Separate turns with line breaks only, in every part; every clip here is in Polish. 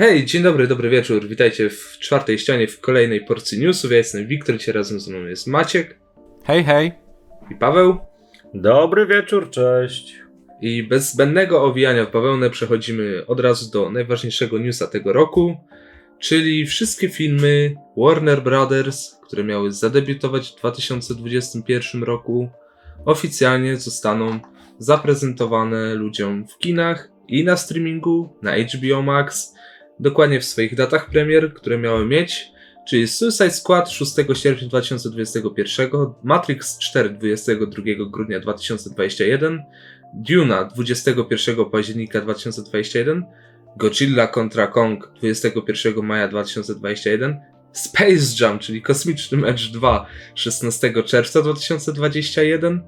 Hej, dzień dobry, dobry wieczór. Witajcie w czwartej ścianie w kolejnej porcji newsów. Ja jestem Wiktor, dzisiaj razem ze mną jest Maciek
Hej, hej.
i Paweł.
Dobry wieczór, cześć.
I bez zbędnego owijania w bawełnę przechodzimy od razu do najważniejszego newsa tego roku, czyli wszystkie filmy Warner Brothers, które miały zadebiutować w 2021 roku, oficjalnie zostaną zaprezentowane ludziom w kinach i na streamingu, na HBO Max, dokładnie w swoich datach premier, które miały mieć, czyli Suicide Squad 6 sierpnia 2021, Matrix 4 22 grudnia 2021, Duna 21 października 2021, Godzilla kontra Kong 21 maja 2021, Space Jam, czyli Kosmiczny Mecz 2 16 czerwca 2021,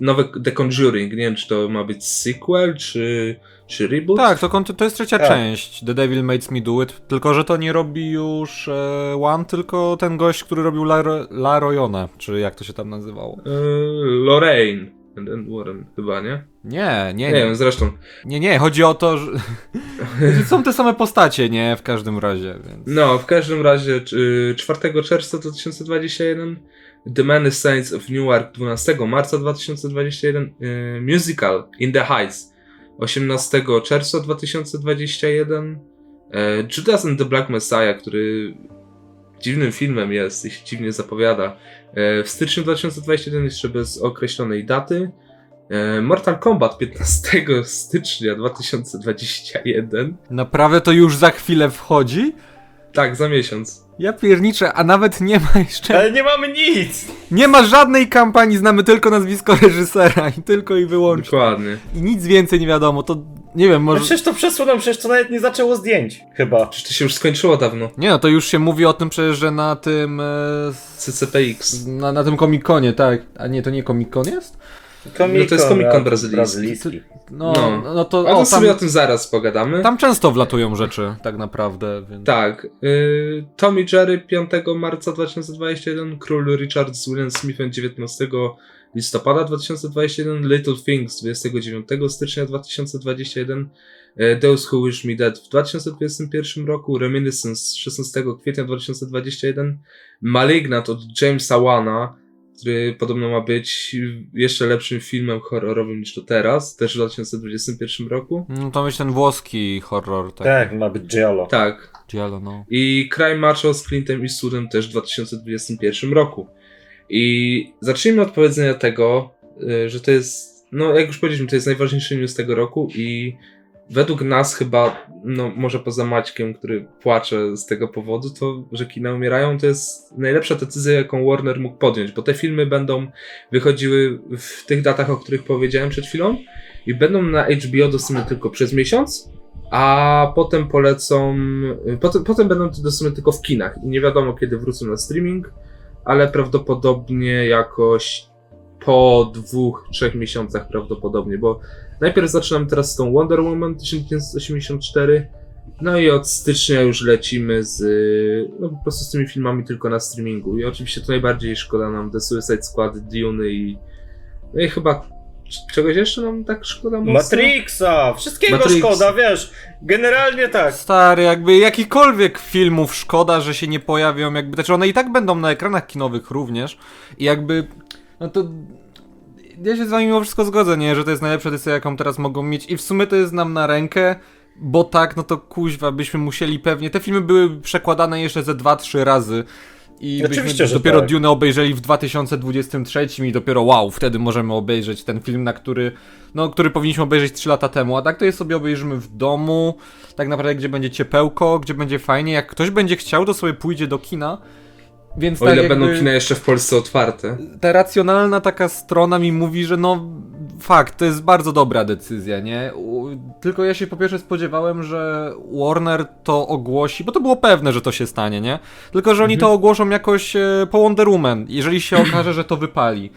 nowe The Conjuring, nie wiem czy to ma być sequel, czy, czy reboot?
Tak, to, to jest trzecia
Tak.
część. The Devil Makes Me Do It. Tylko, że to nie robi już e, One, tylko ten gość, który robił La, La Royona, czy jak to się tam nazywało.
Yy, Lorraine and, and Warren chyba, nie?
Nie, nie,
Nie
nie.
wiem, zresztą.
Nie, nie, chodzi o to, że są te same postacie, nie? W każdym razie, więc...
No, w każdym razie y, 4 czerwca 2021 The Many Saints of Newark 12 marca 2021 y, Musical In the Heights 18 czerwca 2021 y, Judas and the Black Messiah, który dziwnym filmem jest i się dziwnie zapowiada. Y, w styczniu 2021 jeszcze bez określonej daty. Y, Mortal Kombat 15 stycznia 2021
Naprawdę to już za chwilę wchodzi?
tak, za miesiąc
Ja pierniczę, a nawet nie ma jeszcze...
Ale nie mamy nic!
Nie ma żadnej kampanii, znamy tylko nazwisko reżysera i tylko i wyłącznie.
Dokładnie.
I nic więcej nie wiadomo, to nie wiem,
No
może...
przecież to przesłano, przecież to nawet nie zaczęło zdjęć. Chyba.
Przecież to się już skończyło dawno.
Nie no, to już się mówi o tym przecież, że na tym... E,
CCPX.
na, na tym Comic-Conie, tak. A nie, to nie Comic-Con jest?
No to jest Comic-Con
a-
brazylijski.
No,
No.
no, to...
Ale
O,
to sobie o tym zaraz pogadamy.
tam często wlatują rzeczy, tak naprawdę, więc...
Tak. Y, Tommy Jerry 5 marca 2021, Król Richard z William Smithem 19 listopada 2021, Little Things 29 stycznia 2021, y, Those Who Wish Me Dead w 2021 roku, Reminiscence 16 kwietnia 2021, Malignant od Jamesa Wana, który podobno ma być jeszcze lepszym filmem horrorowym niż to teraz, też w 2021 roku.
No to myślę ten włoski horror, tak.
Tak, ma być Giallo.
Tak,
Giallo, no.
I Crime Macho z Clintem Eastwoodem też w 2021 roku. I zacznijmy od powiedzenia tego, y, że to jest, no jak już powiedzieliśmy, to jest najważniejszy news tego roku i według nas chyba, no może poza Maćkiem, który płacze z tego powodu, to, że kina umierają, to jest najlepsza decyzja, jaką Warner mógł podjąć, bo te filmy będą wychodziły w tych datach, o których powiedziałem przed chwilą i będą na HBO dostępne tylko przez miesiąc, a potem polecą, potem, potem będą dostępne tylko w kinach. I nie wiadomo kiedy wrócą na streaming, ale prawdopodobnie jakoś po dwóch, trzech miesiącach prawdopodobnie, bo najpierw zaczynamy teraz z tą Wonder Woman 1984, no i od stycznia już lecimy z, no po prostu z tymi filmami tylko na streamingu i oczywiście to najbardziej szkoda nam The Suicide Squad, Dune i no i chyba czegoś jeszcze nam tak szkoda mocno?
Matrixa! Wszystkiego
Matrix.
szkoda, wiesz. Generalnie tak.
Stary, jakby jakichkolwiek filmów szkoda, że się nie pojawią, jakby, znaczy one i tak będą na ekranach kinowych również i jakby, no to ja się z wami mimo wszystko zgodzę, nie, że to jest najlepsza decyzja, jaką teraz mogą mieć. I w sumie to jest nam na rękę, bo tak, no to kuźwa, byśmy musieli pewnie, te filmy były przekładane jeszcze ze 2-3 razy. I
Oczywiście,
byśmy dopiero
tak.
Dune obejrzeli w 2023 i dopiero wow, wtedy możemy obejrzeć ten film, na który, no, który powinniśmy obejrzeć 3 lata temu, a tak to je sobie obejrzymy w domu, tak naprawdę gdzie będzie ciepełko, gdzie będzie fajnie, jak ktoś będzie chciał, to sobie pójdzie do kina, więc
O
tak
ile
jakby
będą kina jeszcze w Polsce otwarte.
ta racjonalna taka strona mi mówi, że no fakt, to jest bardzo dobra decyzja, nie? Tylko ja się po pierwsze spodziewałem, że Warner to ogłosi, bo to było pewne, że to się stanie, nie? Tylko, że oni to ogłoszą jakoś e, po Wonder Woman, jeżeli się okaże, że to wypali.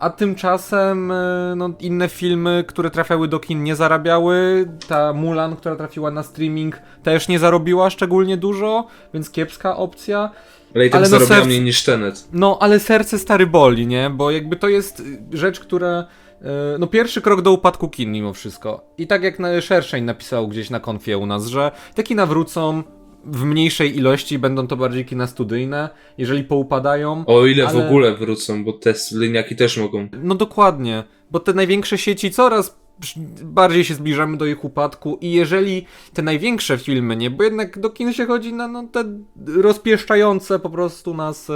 A tymczasem e, no, inne filmy, które trafiały do kin nie zarabiały. Ta Mulan, która trafiła na streaming też nie zarobiła szczególnie dużo, więc kiepska opcja.
Ale i tak
Ale no
zarobiła
serce-
mniej niż Tenet.
No, ale serce stary boli, nie? Bo jakby to jest y, rzecz, która no pierwszy krok do upadku kin mimo wszystko. I tak jak na Szerszeń napisał gdzieś na konfie u nas, że te kina wrócą w mniejszej ilości, będą to bardziej kina studyjne, jeżeli poupadają.
O ile w
ale-
ogóle wrócą, bo te liniaki też mogą.
No dokładnie, bo te największe sieci coraz bardziej się zbliżamy do ich upadku i jeżeli te największe filmy, nie, bo jednak do kin się chodzi na no, te rozpieszczające po prostu nas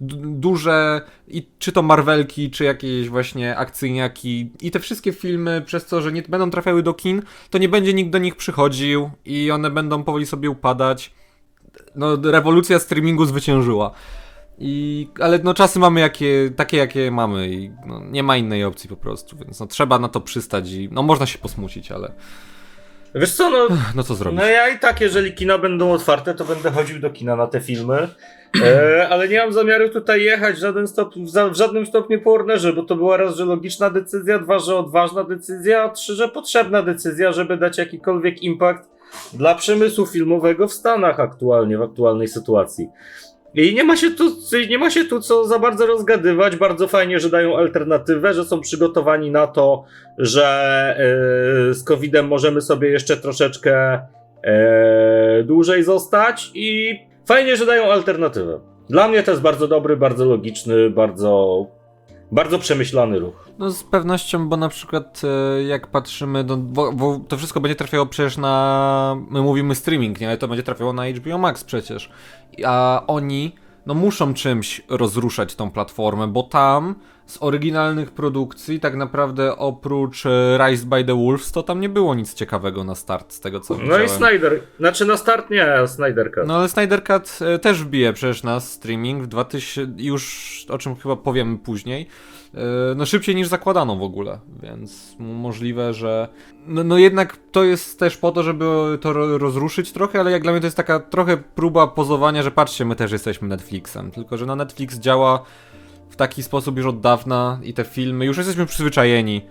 d- duże i czy to Marvelki, czy jakieś właśnie akcyjniaki i te wszystkie filmy przez to, że nie będą trafiały do kin, to nie będzie nikt do nich przychodził i one będą powoli sobie upadać. No, rewolucja streamingu zwyciężyła. I, ale no czasy mamy jakie, takie jakie mamy i no, nie ma innej opcji po prostu, więc no trzeba na to przystać i no można się posmucić, ale
Wiesz co, no,
no co zrobić?
no ja i tak, jeżeli kina będą otwarte, to będę chodził do kina na te filmy. E, ale nie mam zamiaru tutaj jechać w, żaden stop, w, żadnym stopniu po Warnerze, bo to była raz, że logiczna decyzja, dwa, że odważna decyzja, a trzy, że potrzebna decyzja, żeby dać jakikolwiek impact dla przemysłu filmowego w Stanach aktualnie, w aktualnej sytuacji. I nie ma się tu, nie ma się tu co za bardzo rozgadywać. Bardzo fajnie, że dają alternatywę, że są przygotowani na to, że e, z COVID-em możemy sobie jeszcze troszeczkę e, dłużej zostać i fajnie, że dają alternatywę. Dla mnie to jest bardzo dobry, bardzo logiczny, bardzo, bardzo przemyślany ruch.
No z pewnością, bo na przykład e, jak patrzymy, no, bo, bo to wszystko będzie trafiało przecież na, my mówimy streaming, nie, ale to będzie trafiało na HBO Max przecież, a oni no muszą czymś rozruszać tą platformę, bo tam z oryginalnych produkcji tak naprawdę oprócz e, Rise by the Wolves to tam nie było nic ciekawego na start z tego co
No
widziałem.
i Snyder, znaczy na start nie, Snyder Cut.
No ale Snyder Cut e, też wbije przecież na streaming w 2000, już o czym chyba powiemy później. E, No szybciej niż zakładano w ogóle, więc możliwe, że. No, no jednak to jest też po to, żeby to ro- rozruszyć trochę, ale jak dla mnie to jest taka trochę próba pozowania, że patrzcie, my też jesteśmy Netflixem. Tylko, że na Netflix działa w taki sposób już od dawna i te filmy, już jesteśmy przyzwyczajeni,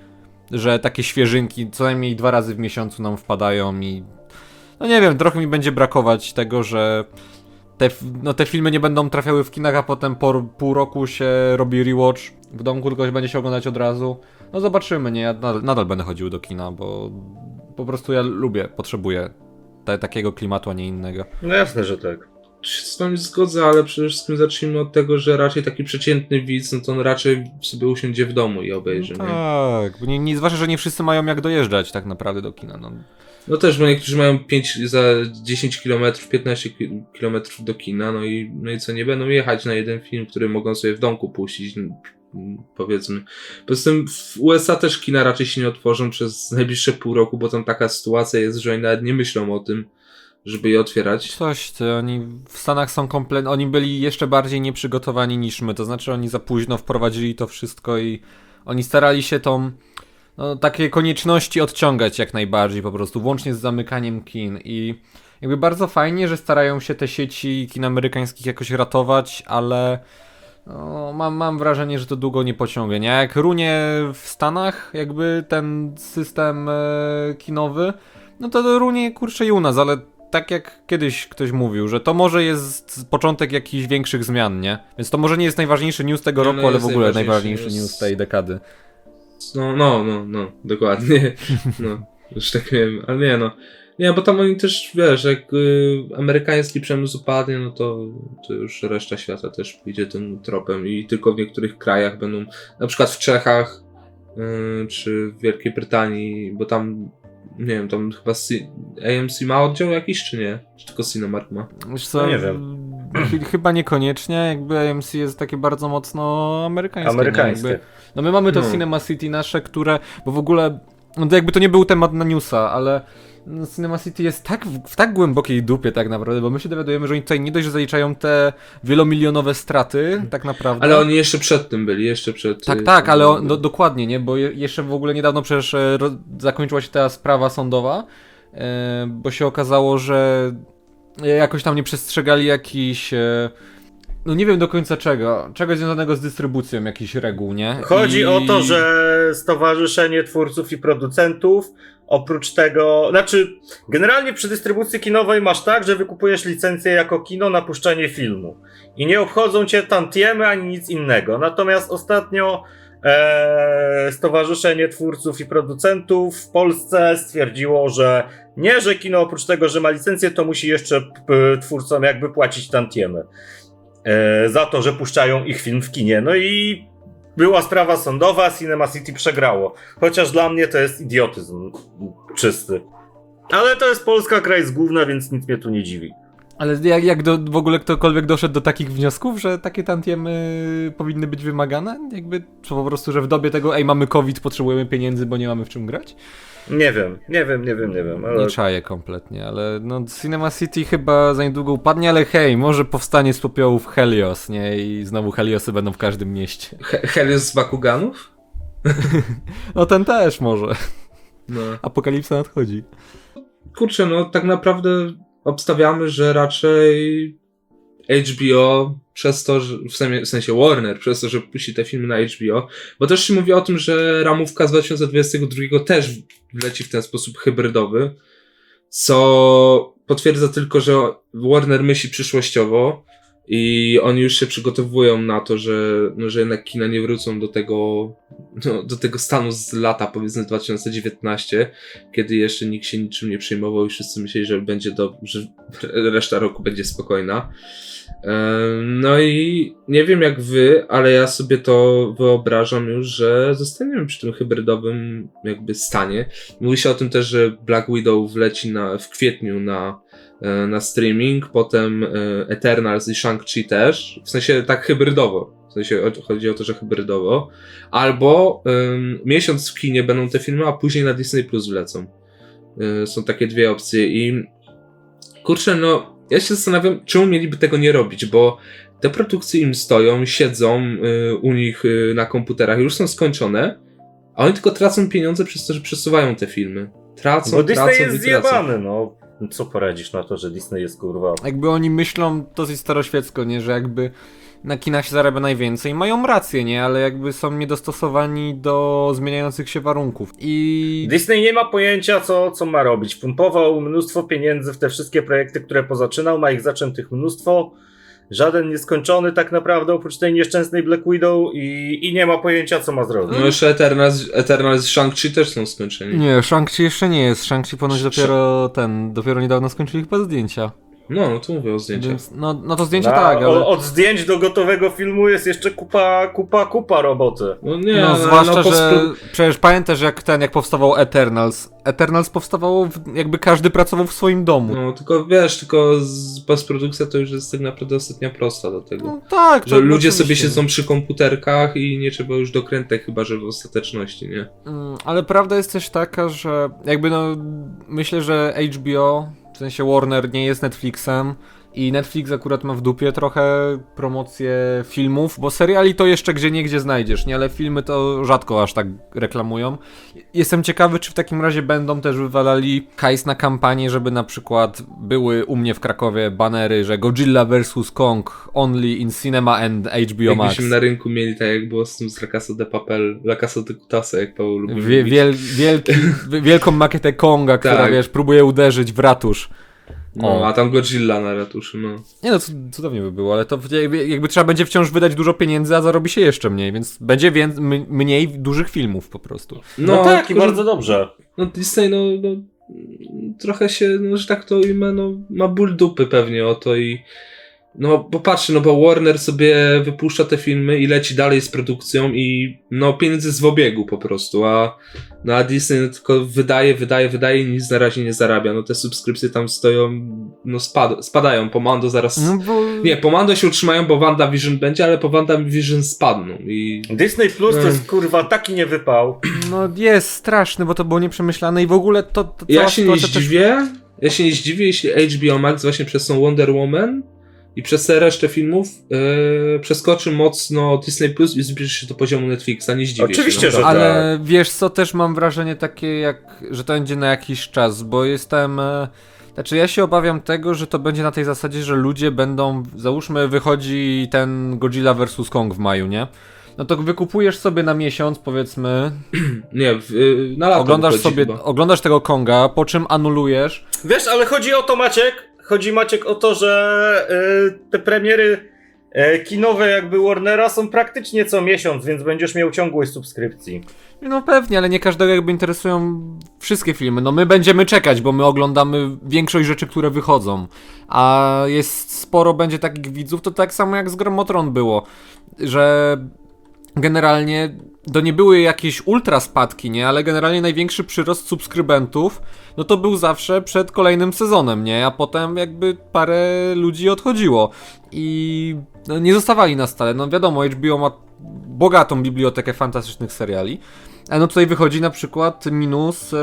że takie świeżynki co najmniej dwa razy w miesiącu nam wpadają i no nie wiem, trochę mi będzie brakować tego, że te, no te filmy nie będą trafiały w kinach, a potem po pół roku się robi rewatch w domku, tylko się będzie się oglądać od razu. No zobaczymy, nie? Ja nadal, nadal będę chodził do kina, bo po prostu ja lubię, potrzebuję te, takiego klimatu, a nie innego.
No jasne, że tak.
z wami zgodzę, ale przede wszystkim zacznijmy od tego, że raczej taki przeciętny widz, no to on raczej sobie usiądzie w domu i obejrzy,
No tak, bo nie, nie zwłaszcza, że nie wszyscy mają jak dojeżdżać tak naprawdę do kina. No.
No też, bo niektórzy mają 5, za 10 km, 15 km do kina, no i, no i co, nie będą jechać na jeden film, który mogą sobie w domku puścić, powiedzmy. Poza tym w USA też kina raczej się nie otworzą przez najbliższe pół roku, bo tam taka sytuacja jest, że oni nawet nie myślą o tym, żeby je otwierać.
Coś, ty, oni w Stanach są kompletnie, oni byli jeszcze bardziej nieprzygotowani niż my, to znaczy oni za późno wprowadzili to wszystko i oni starali się tą, no, takie konieczności odciągać jak najbardziej po prostu, włącznie z zamykaniem kin i jakby bardzo fajnie, że starają się te sieci kin amerykańskich jakoś ratować, ale no, mam, mam wrażenie, że to długo nie pociągnie, nie? Jak runie w Stanach jakby ten system e, kinowy, no to runie kurczę i u nas, ale tak jak kiedyś ktoś mówił, że to może jest początek jakichś większych zmian, nie? Więc to może nie jest najważniejszy news tego
no
roku, ale
jest
w ogóle
najważniejszy news.
news tej dekady.
No, no, no, no, dokładnie. No, już tak wiem, ale nie no. Nie, bo tam oni też, wiesz, jak y, amerykański przemysł upadnie, no to, to już reszta świata też pójdzie tym tropem i tylko w niektórych krajach będą, na przykład w Czechach, y, czy w Wielkiej Brytanii, bo tam, nie wiem, tam chyba C- AMC ma oddział jakiś, czy nie? Czy tylko Cinemark ma?
Wiesz co,
No nie wiem.
ch- Chyba niekoniecznie, jakby AMC jest takie bardzo mocno amerykańskie. nie?
Amerykańskie.
Jakby, no my mamy to
No.
Cinema City nasze, które, bo w ogóle, no to jakby to nie był temat na newsa, ale no, Cinema City jest tak w, w tak głębokiej dupie tak naprawdę, bo my się dowiadujemy, że oni tutaj nie dość, że zaliczają te wielomilionowe straty, tak naprawdę.
Ale oni jeszcze przed tym byli, jeszcze przed...
Tak,
y,
tak, ale on, do, dokładnie, nie? Bo je, jeszcze w ogóle niedawno przecież e, zakończyła się ta sprawa sądowa, e, bo się okazało, że jakoś tam nie przestrzegali jakichś. E, no nie wiem do końca czego. Czegoś związanego z dystrybucją jakichś reguł, nie?
Chodzi
I-
o to, że Stowarzyszenie Twórców i Producentów oprócz tego, znaczy generalnie przy dystrybucji kinowej masz tak, że wykupujesz licencję jako kino na puszczanie filmu i nie obchodzą cię tantiemy ani nic innego. Natomiast ostatnio e, Stowarzyszenie Twórców i Producentów w Polsce stwierdziło, że nie, że kino oprócz tego, że ma licencję, to musi jeszcze p- twórcom jakby płacić tantiemy za to, że puszczają ich film w kinie. No i była sprawa sądowa, Cinema City przegrało. Chociaż dla mnie to jest idiotyzm czysty. Ale to jest Polska, kraj z gówna, więc nic mnie tu nie dziwi.
Ale jak, jak do, w ogóle ktokolwiek doszedł do takich wniosków, że takie tantiemy powinny być wymagane? Jakby, czy po prostu, że w dobie tego, ej, mamy COVID, potrzebujemy pieniędzy, bo nie mamy w czym grać?
Nie wiem, nie wiem, nie wiem, nie wiem. Ale...
Nie czaję kompletnie, ale no Cinema City chyba za niedługo upadnie, ale hej, może powstanie z popiołów Helios, nie? I znowu Heliosy będą w każdym mieście.
He- Helios z Bakuganów?
No ten też może.
No.
Apokalipsa nadchodzi.
Kurczę, no tak naprawdę obstawiamy, że raczej HBO przez to, że, w sensie, Warner, przez to, że puści te filmy na HBO, bo też się mówi o tym, że ramówka z 2022 też wleci w ten sposób hybrydowy, co potwierdza tylko, że Warner myśli przyszłościowo i oni już się przygotowują na to, że, no, że jednak kina nie wrócą do tego, no, do tego stanu z lata powiedzmy 2019, kiedy jeszcze nikt się niczym nie przejmował i wszyscy myśleli, że będzie do, że reszta roku będzie spokojna. No i nie wiem jak wy, ale ja sobie to wyobrażam już, że zostaniemy przy tym hybrydowym jakby stanie. Mówi się o tym też, że Black Widow wleci na, w kwietniu na, na streaming, potem e, Eternals i Shang-Chi też, w sensie tak hybrydowo. W sensie chodzi o to, że hybrydowo. Albo em, miesiąc w kinie będą te filmy, a później na Disney Plus wlecą. Y, Są takie dwie opcje i kurczę, no ja się zastanawiam, czemu mieliby tego nie robić, bo te produkcje im stoją, siedzą y, u nich y, na komputerach, już są skończone, a oni tylko tracą pieniądze przez to, że przesuwają te filmy. Tracą,
Bo Disney
tracą
jest zjebany, no. Co poradzisz na to, że Disney jest kurwa.
Jakby oni myślą dosyć staroświecko, nie? Że jakby na kinach się zarabia najwięcej. Mają rację, nie? Ale jakby są niedostosowani do zmieniających się warunków. I...
Disney nie ma pojęcia, co, co ma robić. Pompował mnóstwo pieniędzy w te wszystkie projekty, które pozaczynał, ma ich zaczętych mnóstwo. Żaden nieskończony tak naprawdę, oprócz tej nieszczęsnej Black Widow i, i nie ma pojęcia, co ma zrobić.
No jeszcze Eternals, Eternals Shang-Chi też są skończeni.
Nie, Shang-Chi jeszcze nie jest. Shang-Chi ponoć dopiero ten, dopiero niedawno skończyli chyba zdjęcia.
No, no tu mówię o zdjęciach.
Więc, no, no to zdjęcia
Na-
tak, ale...
o- Od zdjęć do gotowego filmu jest jeszcze kupa, kupa, kupa roboty.
No nie,
no,
no,
zwłaszcza,
no,
że przecież pamiętasz jak ten, jak powstawał Eternals. Eternals powstawało, w, jakby każdy pracował w swoim domu. No,
No, tylko wiesz, tylko z postprodukcja to już jest tak naprawdę ostatnia prosta do tego.
tak,
że
to
ludzie
oczywiście.
sobie siedzą przy komputerkach i nie trzeba już dokrętek, chyba że w ostateczności, nie?
Mm, Ale prawda jest też taka, że jakby no myślę, że HBO, sensie Warner nie jest Netflixem i Netflix akurat ma w dupie trochę promocję filmów, bo seriali to jeszcze gdzie niegdzie znajdziesz, nie? Ale filmy to rzadko aż tak reklamują. Jestem ciekawy, czy w takim razie będą też wywalali hajs na kampanię, żeby na przykład były u mnie w Krakowie banery, że Godzilla vs. Kong only in cinema and HBO Max.
Jakbyśmy na rynku mieli tak jak było z tym z La Casa de Papel, La Casa de Cutasa, jak Paweł lubi
Wie, wiel, wielki, wielką makietę Konga, która
Tak.
wiesz, próbuje uderzyć w ratusz.
No,
O.
a tam Godzilla na ratuszy, no.
Nie no, cud- cudownie by było, ale to jakby, jakby trzeba będzie wciąż wydać dużo pieniędzy, a zarobi się jeszcze mniej, więc będzie wię- m- mniej dużych filmów po prostu.
No, tak, i bardzo dobrze.
No Disney, no, no trochę się, no, że tak to ujmę, no, ma ból dupy pewnie o to i no, bo patrzcie, no bo Warner sobie wypuszcza te filmy i leci dalej z produkcją i no pieniędzy jest w obiegu po prostu, a no, a Disney tylko wydaje, wydaje, wydaje i nic na razie nie zarabia. No te subskrypcje tam stoją, no spad spadają, po Mando zaraz...
No bo...
Nie, po Mando się utrzymają, bo WandaVision będzie, ale po WandaVision spadną i...
Disney Plus to jest kurwa taki niewypał.
No jest straszny, bo to było nieprzemyślane i w ogóle to, to
Ja
cała
się nie
sytuacja też-
zdziwię, ja się nie zdziwię, jeśli HBO Max właśnie przez tą Wonder Woman i przez tę resztę filmów yy, przeskoczy mocno Disney Plus i zbliży się do poziomu Netflixa, nie zdziwię
Oczywiście,
się.
że
naprawdę.
Ale wiesz co, też mam wrażenie takie jak, że to będzie na jakiś czas, bo jestem... e, Znaczy ja się obawiam tego, że to będzie na tej zasadzie, że ludzie będą, załóżmy wychodzi ten Godzilla vs. Kong w maju, nie? No to wykupujesz sobie na miesiąc, powiedzmy,
Nie, yy, na lato
oglądasz sobie,
chyba.
oglądasz tego Konga, po czym anulujesz.
Wiesz, ale chodzi o to, Maciek, chodzi Maciek o to, że y, te premiery E, kinowe jakby Warnera są praktycznie co miesiąc, więc będziesz miał ciągłość subskrypcji.
No pewnie, ale nie każdego jakby interesują wszystkie filmy. No my będziemy czekać, bo my oglądamy większość rzeczy, które wychodzą. A jest sporo będzie takich widzów, to tak samo jak z Gramotron było, że generalnie to nie były jakieś ultra spadki, nie, ale generalnie największy przyrost subskrybentów, no to był zawsze przed kolejnym sezonem, nie, a potem jakby parę ludzi odchodziło. I no, nie zostawali na stale. No wiadomo, HBO ma bogatą bibliotekę fantastycznych seriali, no tutaj wychodzi na przykład minus e,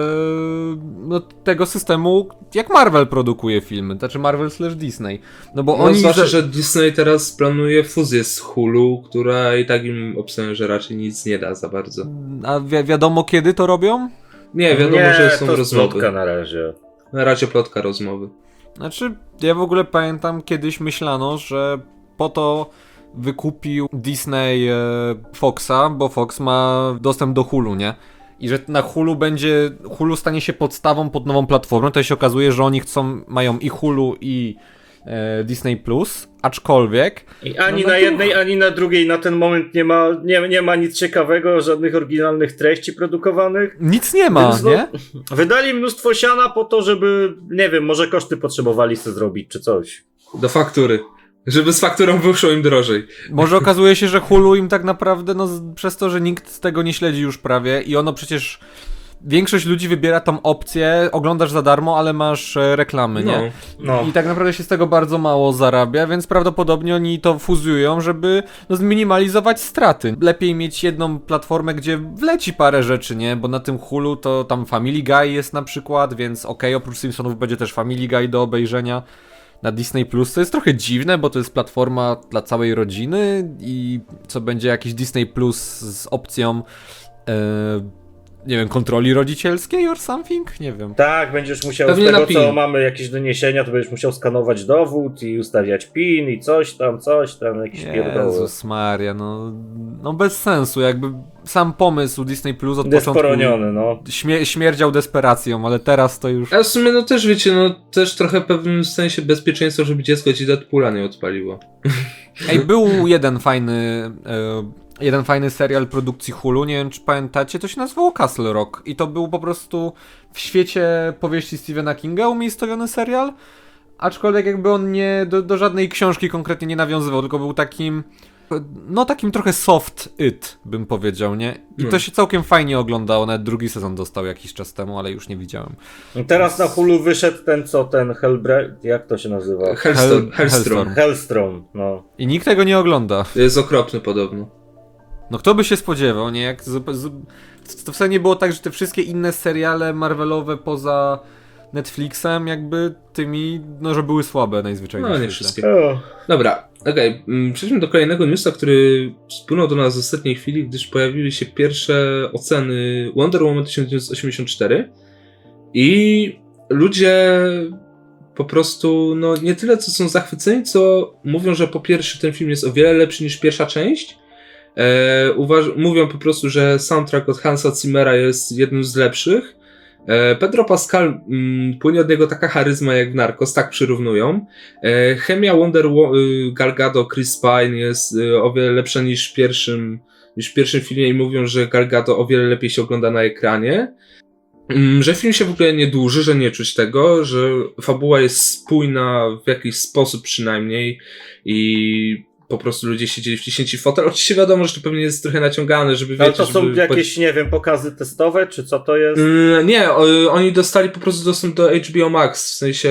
no, tego systemu, jak Marvel produkuje filmy, znaczy Marvel slash Disney. No bo
No,
oni... za-
że Disney teraz planuje fuzję z Hulu, która i tak im obstawiam, że raczej nic nie da za bardzo.
A wi wiadomo kiedy to robią?
Nie, wiadomo,
nie,
że są
to
rozmowy.
plotka na razie.
Na razie plotka rozmowy.
Znaczy, ja w ogóle pamiętam kiedyś myślano, że po to wykupił Disney e, Foxa, bo Fox ma dostęp do Hulu, nie? I że na Hulu będzie, Hulu stanie się podstawą pod nową platformę, to się okazuje, że oni chcą, mają i Hulu i e, Disney Plus, aczkolwiek
I ani
No,
na
no to-
jednej, ani na drugiej na ten moment nie ma, nie, nie ma nic ciekawego, żadnych oryginalnych treści produkowanych.
nic nie ma,
Więc no-
nie?
Wydali mnóstwo siana po to, żeby, nie wiem, może koszty potrzebowali sobie zrobić, czy coś.
Do faktury. Żeby z fakturą wyszło im drożej.
Może okazuje się, że Hulu im tak naprawdę, no przez to, że nikt z tego nie śledzi już prawie i ono przecież... Większość ludzi wybiera tą opcję, oglądasz za darmo, ale masz e, reklamy, nie?
No.
No.
I tak naprawdę się z tego bardzo mało zarabia, więc prawdopodobnie oni to fuzjują, żeby no, zminimalizować straty. Lepiej mieć jedną platformę, gdzie wleci parę rzeczy, nie? Bo na tym Hulu to tam Family Guy jest na przykład, więc okej, oprócz Simpsonów będzie też Family Guy do obejrzenia. Na Disney Plus. To jest trochę dziwne, bo to jest platforma dla całej rodziny i co będzie jakiś Disney Plus z opcją e, nie wiem, kontroli rodzicielskiej or something? Nie wiem.
Tak, będziesz musiał
Pewnie
z tego, co mamy jakieś doniesienia, to będziesz musiał skanować dowód i ustawiać PIN i coś tam, coś tam, jakieś pierdoły.
Jezus Maria, no, no bez sensu, jakby sam pomysł Disney Plus od
Jest
początku
no.
śmie śmierdział desperacją, ale teraz to już...
A w sumie no też wiecie, no też trochę w pewnym sensie bezpieczeństwo, żeby dziecko ci Deadpoola nie odpaliło.
Ej, był jeden fajny, e, jeden fajny serial produkcji Hulu, nie wiem czy pamiętacie, to się nazywało Castle Rock i to był po prostu w świecie powieści Stephena Kinga umiejscowiony serial, aczkolwiek jakby on nie, do, do żadnej książki konkretnie nie nawiązywał, tylko był takim, no takim trochę soft it, bym powiedział, nie? I to
No.
się całkiem fajnie oglądało, nawet drugi sezon dostał jakiś czas temu, ale już nie widziałem.
No Teraz na Hulu wyszedł ten, co ten Hellbreak, jak to się nazywa?
Hellstorm.
Hell-
Hellstrom.
Hellstrom, no.
I nikt tego nie ogląda.
Jest okropny podobno.
No kto by się spodziewał, nie? Jak z, z, to wcale nie było tak, że te wszystkie inne seriale Marvelowe poza Netflixem jakby tymi, no że były słabe najzwyczajniej
No nie wszystkie. Dobra, okej. mm, Przejdźmy do kolejnego newsa, który spłynął do nas w ostatniej chwili, gdyż pojawiły się pierwsze oceny Wonder Woman 1984 i ludzie po prostu, no nie tyle co są zachwyceni, co mówią, że po pierwsze ten film jest o wiele lepszy niż pierwsza część. E, uważ- mówią po prostu, że soundtrack od Hansa Zimmera jest jednym z lepszych. E, Pedro Pascal, mm, płynie od niego taka charyzma jak w Narcos, tak przyrównują. E, chemia Wonder Wo- y, Chris Pine jest y, o wiele lepsza niż w pierwszym, niż w pierwszym filmie i mówią, że Gal Gadot o wiele lepiej się ogląda na ekranie. Mm, Że film się w ogóle nie dłuży, że nie czuć tego, że fabuła jest spójna w jakiś sposób przynajmniej i po prostu ludzie siedzieli wciśnięci w fotel. Oczywiście wiadomo, że to pewnie jest trochę naciągane, żeby
Ale
wiecie,
to są
żeby
jakieś, nie wiem, pokazy testowe, czy co to jest?
Mm, Nie, o, oni dostali po prostu dostęp do HBO Max, w sensie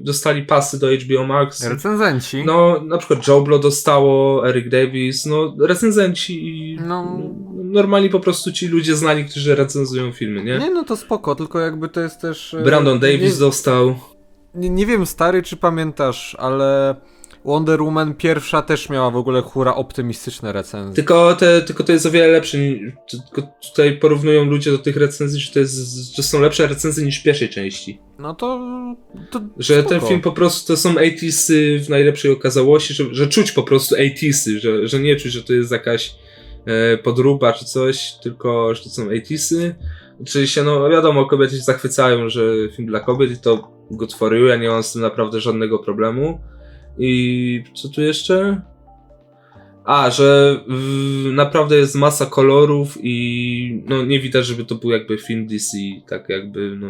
dostali pasy do HBO Max.
Recenzenci.
No, na przykład Joe Blow dostało, Eric Davis, no, recenzenci i
No.
normalni po prostu ci ludzie znani, którzy recenzują filmy, nie?
Nie, no to spoko, tylko jakby to jest też... e,
Brandon Davis
nie,
dostał.
nie, nie wiem stary czy pamiętasz, ale Wonder Woman pierwsza też miała w ogóle hura optymistyczne recenzje.
Tylko, te, tylko to jest o wiele lepsze. Tylko tutaj porównują ludzie do tych recenzji, że to, jest, że są lepsze recenzje niż w pierwszej części.
No to... to
Że
spoko.
ten film po prostu to są 80sy w najlepszej okazałości, że, że czuć po prostu 80sy, że, że nie czuć, że to jest jakaś e, podróba czy coś, tylko że to są 80sy. Oczywiście, no wiadomo, kobiety się zachwycają, że film dla kobiet i to good for you, ja nie mam z tym naprawdę żadnego problemu. I co tu jeszcze? A, że w, naprawdę jest masa kolorów i no nie widać, żeby to był jakby film DC, tak jakby no.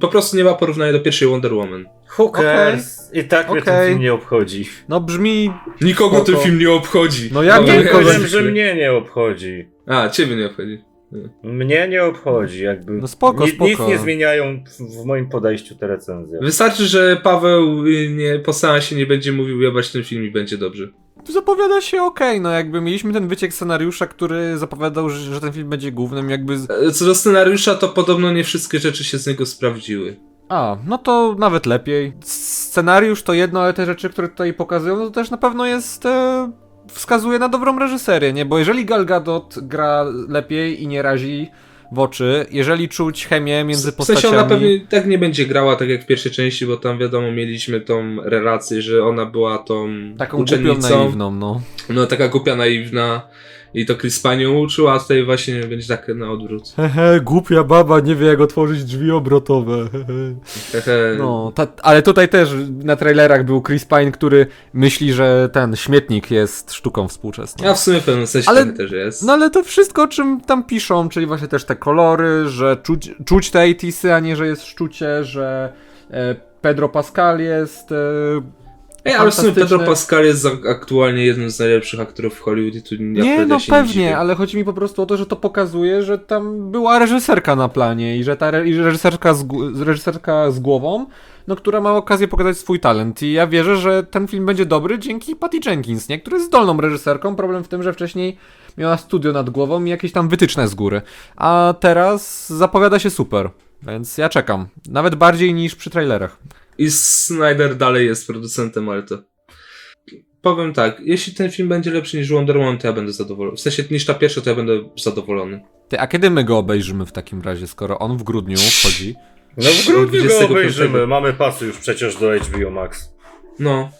Po prostu nie ma porównania do pierwszej Wonder Woman.
Who cares? I tak mnie ten film nie obchodzi.
No brzmi...
Nikogo
Spoko.
ten film nie obchodzi.
No nie
Nie
ja
powiem,
wiem,
że mnie nie obchodzi.
A, ciebie nie obchodzi.
Mnie nie obchodzi, jakby.
No spoko,
Ni- Nic
spoko.
nie zmieniają w, moim podejściu te recenzje.
Wystarczy, że Paweł y, nie, po seansie nie będzie mówił jebać ten film i będzie dobrze.
Zapowiada się okej, no jakby mieliśmy ten wyciek scenariusza, który zapowiadał, że, że ten film będzie głównym, jakby... Z...
E, Co do scenariusza, to podobno nie wszystkie rzeczy się z niego sprawdziły.
A, no to nawet lepiej. Scenariusz to jedno, ale te rzeczy, które tutaj pokazują, no to też na pewno jest... E, wskazuje na dobrą reżyserię, nie? Bo jeżeli Gal Gadot gra lepiej i nie razi w oczy, jeżeli czuć chemię między
W
postaciami...
sensie ona pewnie tak nie będzie grała tak jak w pierwszej części, bo tam wiadomo mieliśmy tą relację, że ona była tą
Taką głupią,
uczennicą.
naiwną, no.
No taka głupia, naiwna i to Chris Pine ją uczył, a tutaj właśnie będzie tak na odwrót.
Hehe, głupia baba nie wie jak otworzyć drzwi obrotowe. hehe. No, ta, ale tutaj też na trailerach był Chris Pine, który myśli, że ten śmietnik jest sztuką współczesną.
A w sumie w pewnym sensie
Ale-
też jest.
No ale to wszystko, o czym tam piszą, czyli właśnie też te kolory, że czuć, czuć te 80 a nie, że jest szczucie, że e, Pedro Pascal jest...
Ej, ale w sumie Pedro. Pascal jest aktualnie jednym z najlepszych aktorów w Hollywood i tu
nie, no
się nie
pewnie, ale chodzi mi po prostu o to, że to pokazuje, że tam była reżyserka na planie i że ta re, i reżyserka, z, reżyserka z głową, no, która ma okazję pokazać swój talent. I ja wierzę, że ten film będzie dobry dzięki Patty Jenkins, nie? która jest zdolną reżyserką. Problem w tym, że wcześniej miała studio nad głową i jakieś tam wytyczne z góry. A teraz zapowiada się super. Więc ja czekam. Nawet bardziej niż przy trailerach.
I Snyder dalej jest producentem, ale to... Powiem tak, jeśli ten film będzie lepszy niż Wonder Woman, to ja będę zadowolony. W sensie niż ta pierwsza, to ja będę zadowolony.
Ty, a kiedy my go obejrzymy w takim razie, skoro on w grudniu wchodzi?
No w grudniu go
25.
obejrzymy. Mamy pasy już przecież do HBO Max.
No,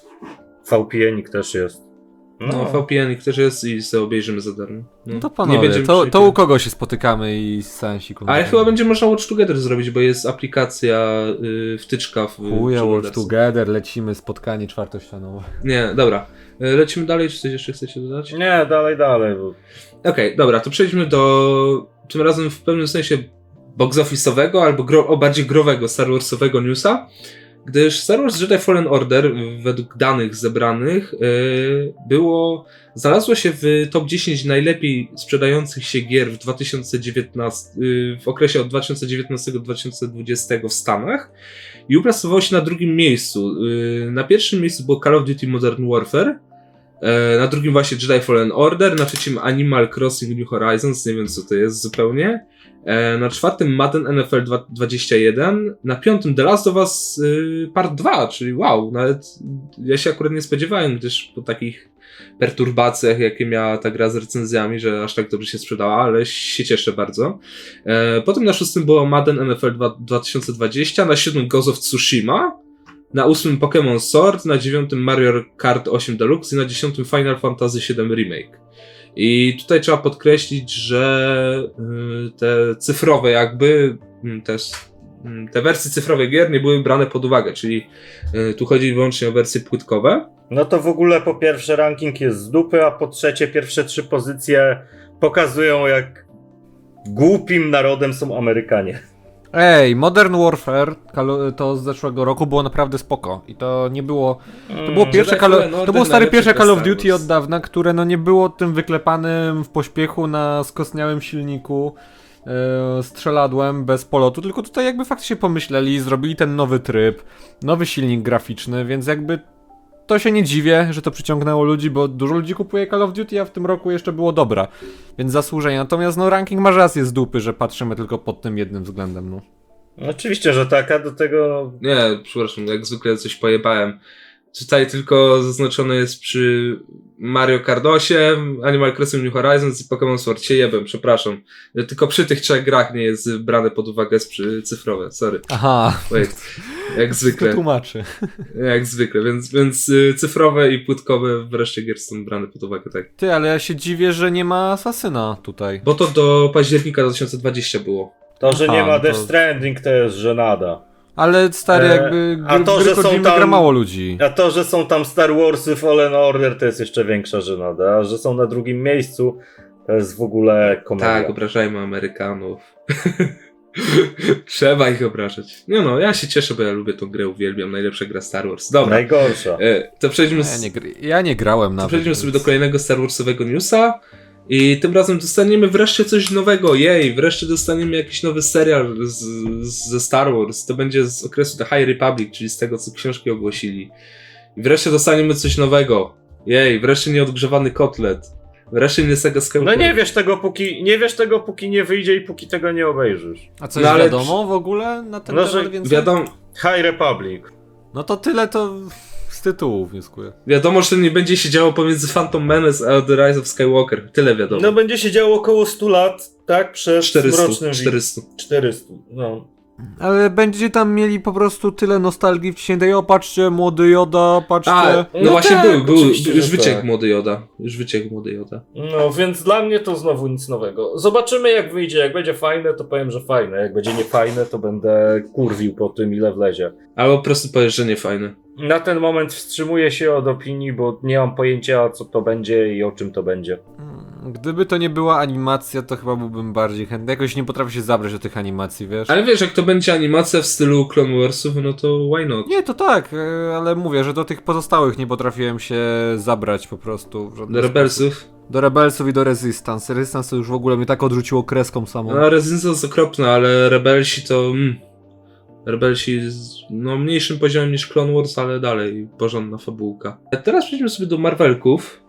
VPN też jest.
No, VPN też jest i sobie obejrzymy za darmo. No,
No to panowie,
będziemy
to, to u kogo się spotykamy i seansiku?
Ale chyba będzie można Watch Together zrobić, bo jest aplikacja, y, wtyczka w przy
Watch. Together, lecimy, spotkanie czwartościanowe.
Nie, dobra. Y, Lecimy dalej, czy coś jeszcze chcecie dodać?
Nie, dalej, dalej. Bo...
Okej, dobra, to przejdźmy do tym razem w pewnym sensie box office'owego albo gro, o bardziej growego Star Warsowego newsa, gdyż Star Wars Jedi Fallen Order według danych zebranych yy, było znalazło się w top 10 najlepiej sprzedających się gier w 2019 yy, w okresie od 2019 do 2020 w Stanach i uplasowało się na drugim miejscu. Yy, na pierwszym miejscu było Call of Duty Modern Warfare, E, Na drugim właśnie Jedi Fallen Order, na trzecim Animal Crossing New Horizons, nie wiem co to jest zupełnie. E, Na czwartym Madden NFL dwa- 21, na piątym The Last of Us y, Part 2, czyli wow, nawet ja się akurat nie spodziewałem, gdyż po takich perturbacjach, jakie miała ta gra z recenzjami, że aż tak dobrze się sprzedała, ale się cieszę bardzo. E, Potem na szóstym było Madden NFL dwa- 2020, na siódmym Ghost of Tsushima, na ósmym Pokémon Sword, na dziewiątym Mario Kart 8 Deluxe i na dziesiątym Final Fantasy VII Remake. I tutaj trzeba podkreślić, że y, te cyfrowe jakby, mm, też mm, te wersje cyfrowe gier nie były brane pod uwagę, czyli y, tu chodzi wyłącznie o wersje płytkowe.
No to w ogóle po pierwsze ranking jest z dupy, a po trzecie pierwsze trzy pozycje pokazują jak głupim narodem są Amerykanie.
Ej, Modern Warfare to z zeszłego roku było naprawdę spoko. I to nie było. To było
Mm,
pierwsze Call To było
najlepszy
pierwsze Call of Duty od dawna, które no nie było tym wyklepanym w pośpiechu na skostniałym silniku e, strzeladłem bez polotu, tylko tutaj jakby faktycznie pomyśleli, zrobili ten nowy tryb, nowy silnik graficzny, więc jakby to się nie dziwię, że to przyciągnęło ludzi, bo dużo ludzi kupuje Call of Duty, a w tym roku jeszcze było dobra, więc zasłużenie. Natomiast no ranking ma rację z dupy, że patrzymy tylko pod tym jednym względem, no.
Oczywiście, że tak, a do tego
Nie, przepraszam, jak zwykle coś pojebałem. Tutaj tylko zaznaczone jest przy Mario Kart 8, Animal Crossing New Horizons i Pokémon Sword. Się jebem, przepraszam. Tylko przy tych trzech grach nie jest brane pod uwagę przy cyfrowe, sorry.
Aha,
Wait. Jak
to
zwykle.
tłumaczy.
Jak zwykle, więc, więc y, cyfrowe i płytkowe wreszcie gier są brane pod uwagę, tak.
Ty, ale ja się dziwię, że nie ma Asasyna tutaj.
Bo to do października 2020 było.
to, że
Aha,
nie ma
no to-
Death Stranding to jest żenada.
Ale stary,
E,
jakby
a
gry,
to,
gry
że są tam-
gra mało ludzi.
A to, że są tam Star Warsy Fallen Order, to jest jeszcze większa żenada. A że są na drugim miejscu, to jest w ogóle komedia.
Tak, obrażajmy Amerykanów. Trzeba ich obrażać. Nie no, ja się cieszę, bo ja lubię tą grę, uwielbiam. Najlepsza gra Star Wars. Dobra,
Najgorsza.
e, to przejdźmy,
Ja
z,
nie, gr- ja nie grałem
to
nawet.
przejdźmy sobie do kolejnego Star Warsowego newsa. I tym razem dostaniemy wreszcie coś nowego. Jej, wreszcie dostaniemy jakiś nowy serial z, z, ze Star Wars. To będzie z okresu The High Republic, czyli z tego, co książki ogłosili. I wreszcie dostaniemy coś nowego. Jej, wreszcie nieodgrzewany kotlet. Wreszcie nie Sega.
No nie wiesz tego, póki nie wiesz tego, póki nie wyjdzie i póki tego nie obejrzysz.
A coś
No ale
wiadomo w ogóle na ten
No,
temat więcej?
Wiadomo,
High Republic.
No to tyle to z tytułów wnioskuję.
wiadomo, że nie będzie się działo pomiędzy Phantom Menace a The Rise of Skywalker. Tyle wiadomo.
No będzie się działo około 100 lat, tak? Przed
400,
mrocznym wi-
400.
400. No.
Ale będziecie tam mieli po prostu tyle nostalgii wciśniętej, o patrzcie, młody Joda, patrzcie.
A, no,
No
właśnie
tak,
był, był, już wyciekł
tak.
młody Joda. Już wyciekł młody Joda.
no, więc dla mnie to znowu nic nowego. Zobaczymy jak wyjdzie. Jak będzie fajne, to powiem, że fajne. Jak będzie niefajne, to będę kurwił po tym, ile wlezie.
Albo po prostu powiesz, że nie fajne.
Na ten moment wstrzymuję się od opinii, bo nie mam pojęcia, co to będzie i o czym to będzie.
Hmm, Gdyby to nie była animacja, to chyba byłbym bardziej chętny. Jakoś nie potrafię się zabrać do tych animacji, wiesz?
Ale wiesz, jak to będzie animacja w stylu Clone Warsów, no to why not?
Nie, to tak, e, ale mówię, że do tych pozostałych nie potrafiłem się zabrać po prostu.
Do Rebelsów.
sposób. Do Rebelsów i do Resistance. Resistance to już w ogóle mnie tak odrzuciło kreską samą.
No, Resistance jest okropne, ale Rebelsi to... Mm, Rebelsi z no, mniejszym poziomem niż Clone Wars, ale dalej porządna fabułka. A teraz przejdźmy sobie do Marvelków.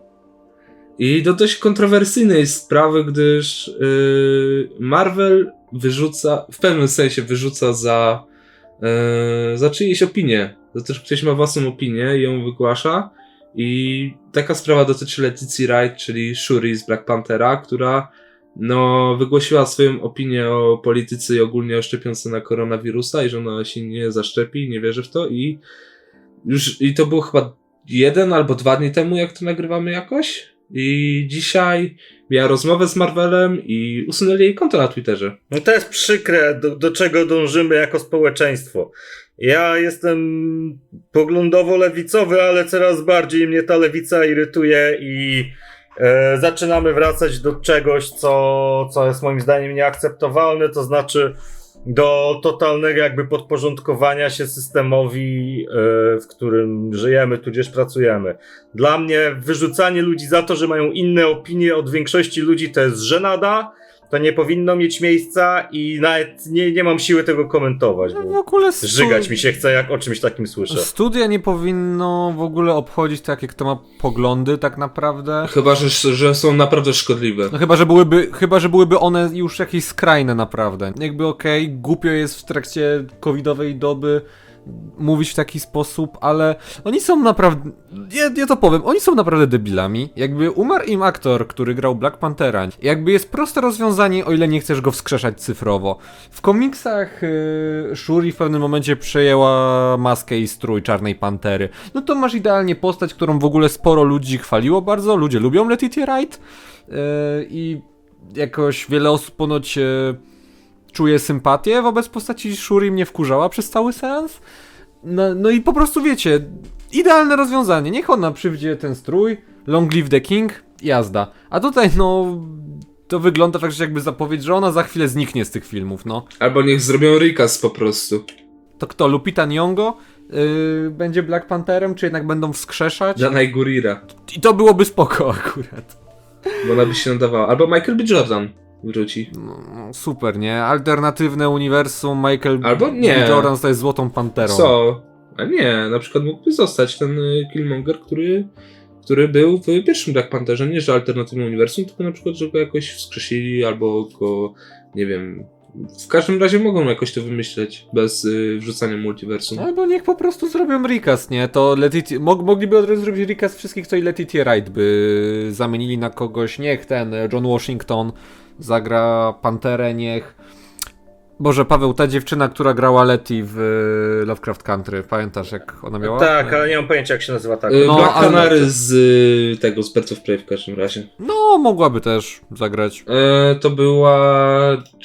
I do dość kontrowersyjnej sprawy, gdyż yy, Marvel wyrzuca, w pewnym sensie wyrzuca za, yy, za czyjeś opinie. Za to, że ktoś ma własną opinię i ją wygłasza. I taka sprawa dotyczy Leticji Wright, czyli Shuri z Black Panthera, która no, wygłosiła swoją opinię o polityce i ogólnie o szczepionce na koronawirusa i że ona się nie zaszczepi, nie wierzy w to i już, i to było chyba jeden albo dwa dni temu, jak to nagrywamy jakoś. I dzisiaj miała rozmowę z Marvelem i usunęli jej konto na Twitterze.
No to jest przykre, do, do czego dążymy jako społeczeństwo. Ja jestem poglądowo lewicowy, ale coraz bardziej mnie ta lewica irytuje i e, zaczynamy wracać do czegoś, co, co jest moim zdaniem nieakceptowalne, to znaczy do totalnego jakby podporządkowania się systemowi, e, w którym żyjemy, tudzież pracujemy. Dla mnie wyrzucanie ludzi za to, że mają inne opinie od większości ludzi, to jest żenada. To nie powinno mieć miejsca i nawet nie, nie mam siły tego komentować.
No, w
Bo
ogóle stu-
żygać mi się chce, jak o czymś takim słyszę.
Studia nie powinno w ogóle obchodzić tak, jak kto ma poglądy tak naprawdę.
Chyba, że, że są naprawdę szkodliwe.
No chyba, że byłyby, chyba, że byłyby one już jakieś skrajne naprawdę. Jakby okej, głupio jest w trakcie covidowej doby mówić w taki sposób, ale oni są naprawdę, ja, ja to powiem, oni są naprawdę debilami. Jakby umarł im aktor, który grał Black Panthera. Jakby jest proste rozwiązanie, o ile nie chcesz go wskrzeszać cyfrowo. W komiksach yy, Shuri w pewnym momencie przejęła maskę i strój Czarnej Pantery. No to masz idealnie postać, którą w ogóle sporo ludzi chwaliło bardzo, ludzie lubią Letitia Wright yy, i jakoś wiele osób ponoć yy, czuje sympatię wobec postaci Shuri, mnie wkurzała przez cały seans. No, no i po prostu wiecie, idealne rozwiązanie. Niech ona przywdzie ten strój, long live the king, jazda. A tutaj no, to wygląda tak, że jakby zapowiedź, że ona za chwilę zniknie z tych filmów, no.
Albo niech zrobią recast po prostu.
To kto, Lupita Nyong'o yy, będzie Black Pantherem, czy jednak będą wskrzeszać?
Danai Gurira.
I to byłoby spoko akurat.
Bo ona by się nadawała. Albo Michael B. Jordan wróci.
No, super, nie? Alternatywne uniwersum, Michael
Albo nie.
Jordan staje Złotą Panterą.
Co? A nie, na przykład mógłby zostać ten y, Killmonger, który, który był w pierwszym Black Pantherze. Nie, że alternatywnym uniwersum, tylko na przykład, że go jakoś wskrzesili albo go, nie wiem. W każdym razie mogą jakoś to wymyśleć bez y, wrzucania multiversum.
Albo niech po prostu zrobią recast, nie? To Letitia, mog, mogliby od razu zrobić recast wszystkich, co i Letitia Wright by zamienili na kogoś. Niech ten John Washington zagra Panterę, niech... Boże, Paweł, ta dziewczyna, która grała Letty w y, Lovecraft Country, pamiętasz jak ona miała?
Tak, ale nie mam pojęcia jak się nazywa tak.
No,
Black
ale-
Canary z y, tego, z Birds of Prey w każdym razie.
No, mogłaby też zagrać.
E, to była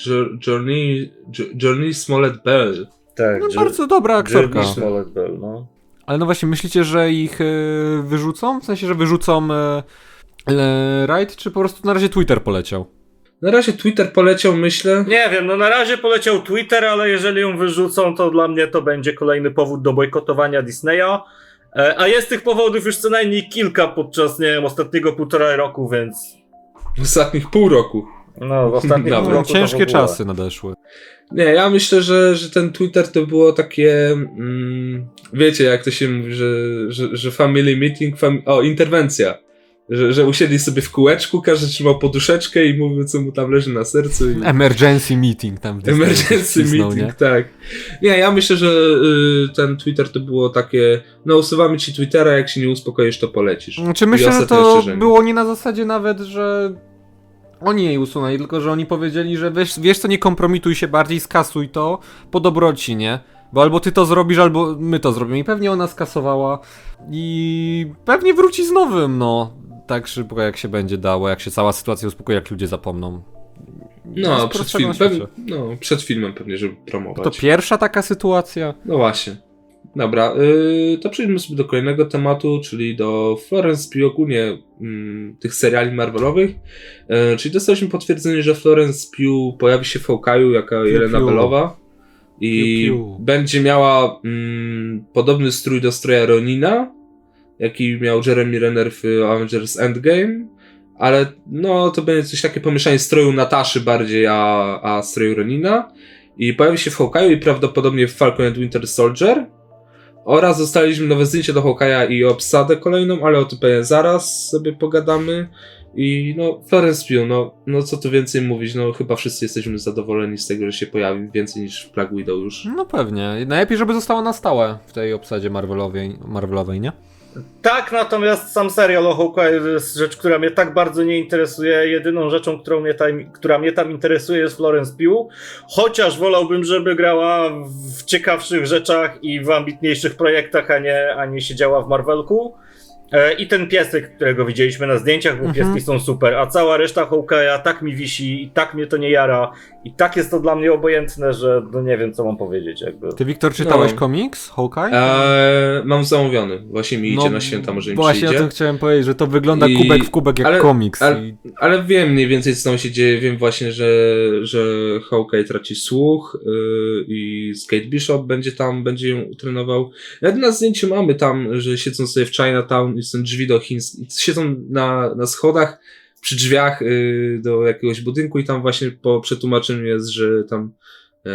Jo- Journey, Jo- Journey Smollett Bell.
Tak,
No, bardzo dobra aktorka.
Jill Smollett Bell, no.
Ale no właśnie, myślicie, że ich wyrzucą? W sensie, że wyrzucą e, e, Wright, czy po prostu na razie Twitter poleciał?
Na razie Twitter poleciał, myślę.
Nie wiem, no na razie poleciał Twitter, ale jeżeli ją wyrzucą, to dla mnie to będzie kolejny powód do bojkotowania Disneya. E, A jest tych powodów już co najmniej kilka podczas, nie wiem, ostatniego półtora roku, więc...
W ostatnich pół roku.
No, w ostatnim
Dobra.
pół roku
ciężkie czasy nadeszły.
Nie, ja myślę, że, że ten Twitter to było takie. Mm, wiecie, jak to się mówi, że, że, że family meeting, fam o, interwencja. Że, że usiedli sobie w kółeczku, każdy trzymał poduszeczkę i mówił, co mu tam leży na sercu. I...
Emergency meeting tam.
Emergency meeting,
nie?
tak. Nie, ja myślę, że y, ten Twitter to było takie, no usuwamy ci Twittera, jak się nie uspokoisz, to polecisz.
Znaczy
I
myślę, że to
ostrzeżenie.
było nie na zasadzie nawet, że oni jej usunęli, tylko że oni powiedzieli, że wiesz, wiesz co, nie kompromituj się bardziej, skasuj to po dobroci, nie? Bo albo ty to zrobisz, albo my to zrobimy. I pewnie ona skasowała i pewnie wróci z nowym, no. Tak szybko jak się będzie dało, jak się cała sytuacja uspokoi, jak ludzie zapomną.
No, przed, film, pewnie, no, przed filmem pewnie, żeby promować.
To pierwsza taka sytuacja.
No właśnie. Dobra, yy, to przejdźmy sobie do kolejnego tematu, czyli do Florence Pugh, ogólnie mm, tych seriali Marvelowych. Yy, czyli dostaliśmy potwierdzenie, że Florence Pugh pojawi się w Hawkeye'u jako Jelena. Belowa i
Piu, piu.
będzie miała mm, podobny strój do stroja Ronina, jaki miał Jeremy Renner w Avengers Endgame, ale no to będzie coś takie pomieszanie stroju Nataszy bardziej, a, a stroju Ronina. I pojawi się w Hawkeye'u i prawdopodobnie w Falcon and Winter Soldier. Oraz dostaliśmy nowe zdjęcie do Hawkeye'a i obsadę kolejną, ale o tym pewnie zaraz sobie pogadamy. I no, Florence Pugh, no, no co tu więcej mówić, no chyba wszyscy jesteśmy zadowoleni z tego, że się pojawi więcej niż w Black Widow już.
No pewnie. Najlepiej, żeby została na stałe w tej obsadzie Marvelowej, Marvelowej nie?
Tak, natomiast sam serial o Hawkeye to jest rzecz, która mnie tak bardzo nie interesuje. Jedyną rzeczą, którą mnie tam, która mnie tam interesuje jest Florence Pugh. Chociaż wolałbym, żeby grała w ciekawszych rzeczach i w ambitniejszych projektach, a nie, a nie siedziała w Marvelku. E, I ten piesek, którego widzieliśmy na zdjęciach, bo
Mhm.
pieski są super, a cała reszta Hawkeye'a tak mi wisi i tak mnie to nie jara i tak jest to dla mnie obojętne, że no nie wiem co mam powiedzieć jakby.
Ty, Wiktor, czytałeś
No.
komiks Hawkeye?
Eee, mam zamówiony, właśnie mi idzie na święta, może mi
No, Właśnie o
przyjdzie.
tym chciałem powiedzieć, że to wygląda
I-
kubek w kubek jak
ale-
komiks.
ale-
I...
Ale wiem mniej więcej, co tam się dzieje. Wiem właśnie, że, że Hawkeye traci słuch yy, i Skate Bishop będzie tam, będzie ją trenował. Nawet na zdjęciu mamy tam, że siedzą sobie w Chinatown i są drzwi do chińskich. Siedzą na, na schodach przy drzwiach yy, do jakiegoś budynku i tam właśnie po przetłumaczeniu jest, że tam yy,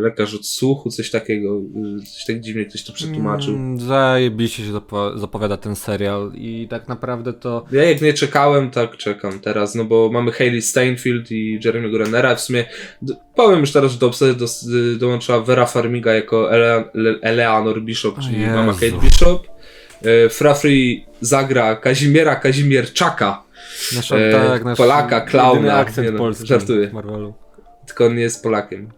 lekarz od słuchu, coś takiego, yy, coś tak dziwnie ktoś to przetłumaczył.
Mm, Zajebiście się zapo- zapowiada ten serial i tak naprawdę to...
Ja jak nie czekałem, tak czekam teraz, no bo mamy Hayley Steinfeld i Jeremy'ego Rennera. W sumie powiem już teraz, że do obsady do, y, dołączyła Vera Farmiga jako Ele, Le, Eleanor Bishop, czyli
Jezu.
mama Kate Bishop. E, Frafri zagra Kazimiera Kazimierczaka,
Nasza,
E,
tak, nasz
Polaka, klauna.
akcent
no,
polski
żartuję.
w Marvelu.
tylko on nie jest Polakiem.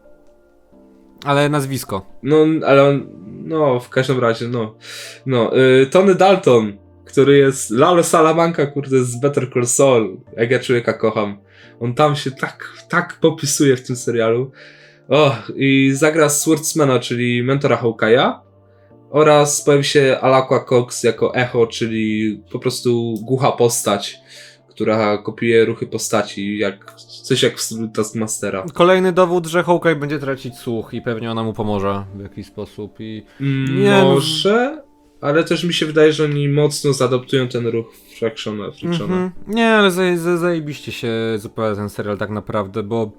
Ale nazwisko.
No, ale on, no, w każdym razie, no. No, y, Tony Dalton, który jest Lalo Salamanca, kurde, z Better Call Saul. Jak ja człowieka kocham. On tam się tak, tak popisuje w tym serialu. O, i zagra Swordsmana, czyli mentora Hawkeye'a. Oraz pojawi się Alaqua Cox jako Echo, czyli po prostu głucha postać, która kopiuje ruchy postaci, jak, coś jak w stylu Taskmastera.
Kolejny dowód, że Hawkeye będzie tracić słuch i pewnie ona mu pomoże w jakiś sposób i...
Mm,
Nie, no-
Może, ale też mi się wydaje, że oni mocno zaadoptują ten ruch Fractiona. Frictiona.
Mhm. Nie, ale zaje- zaje- zajebiście się zapowiada ten serial tak naprawdę, bo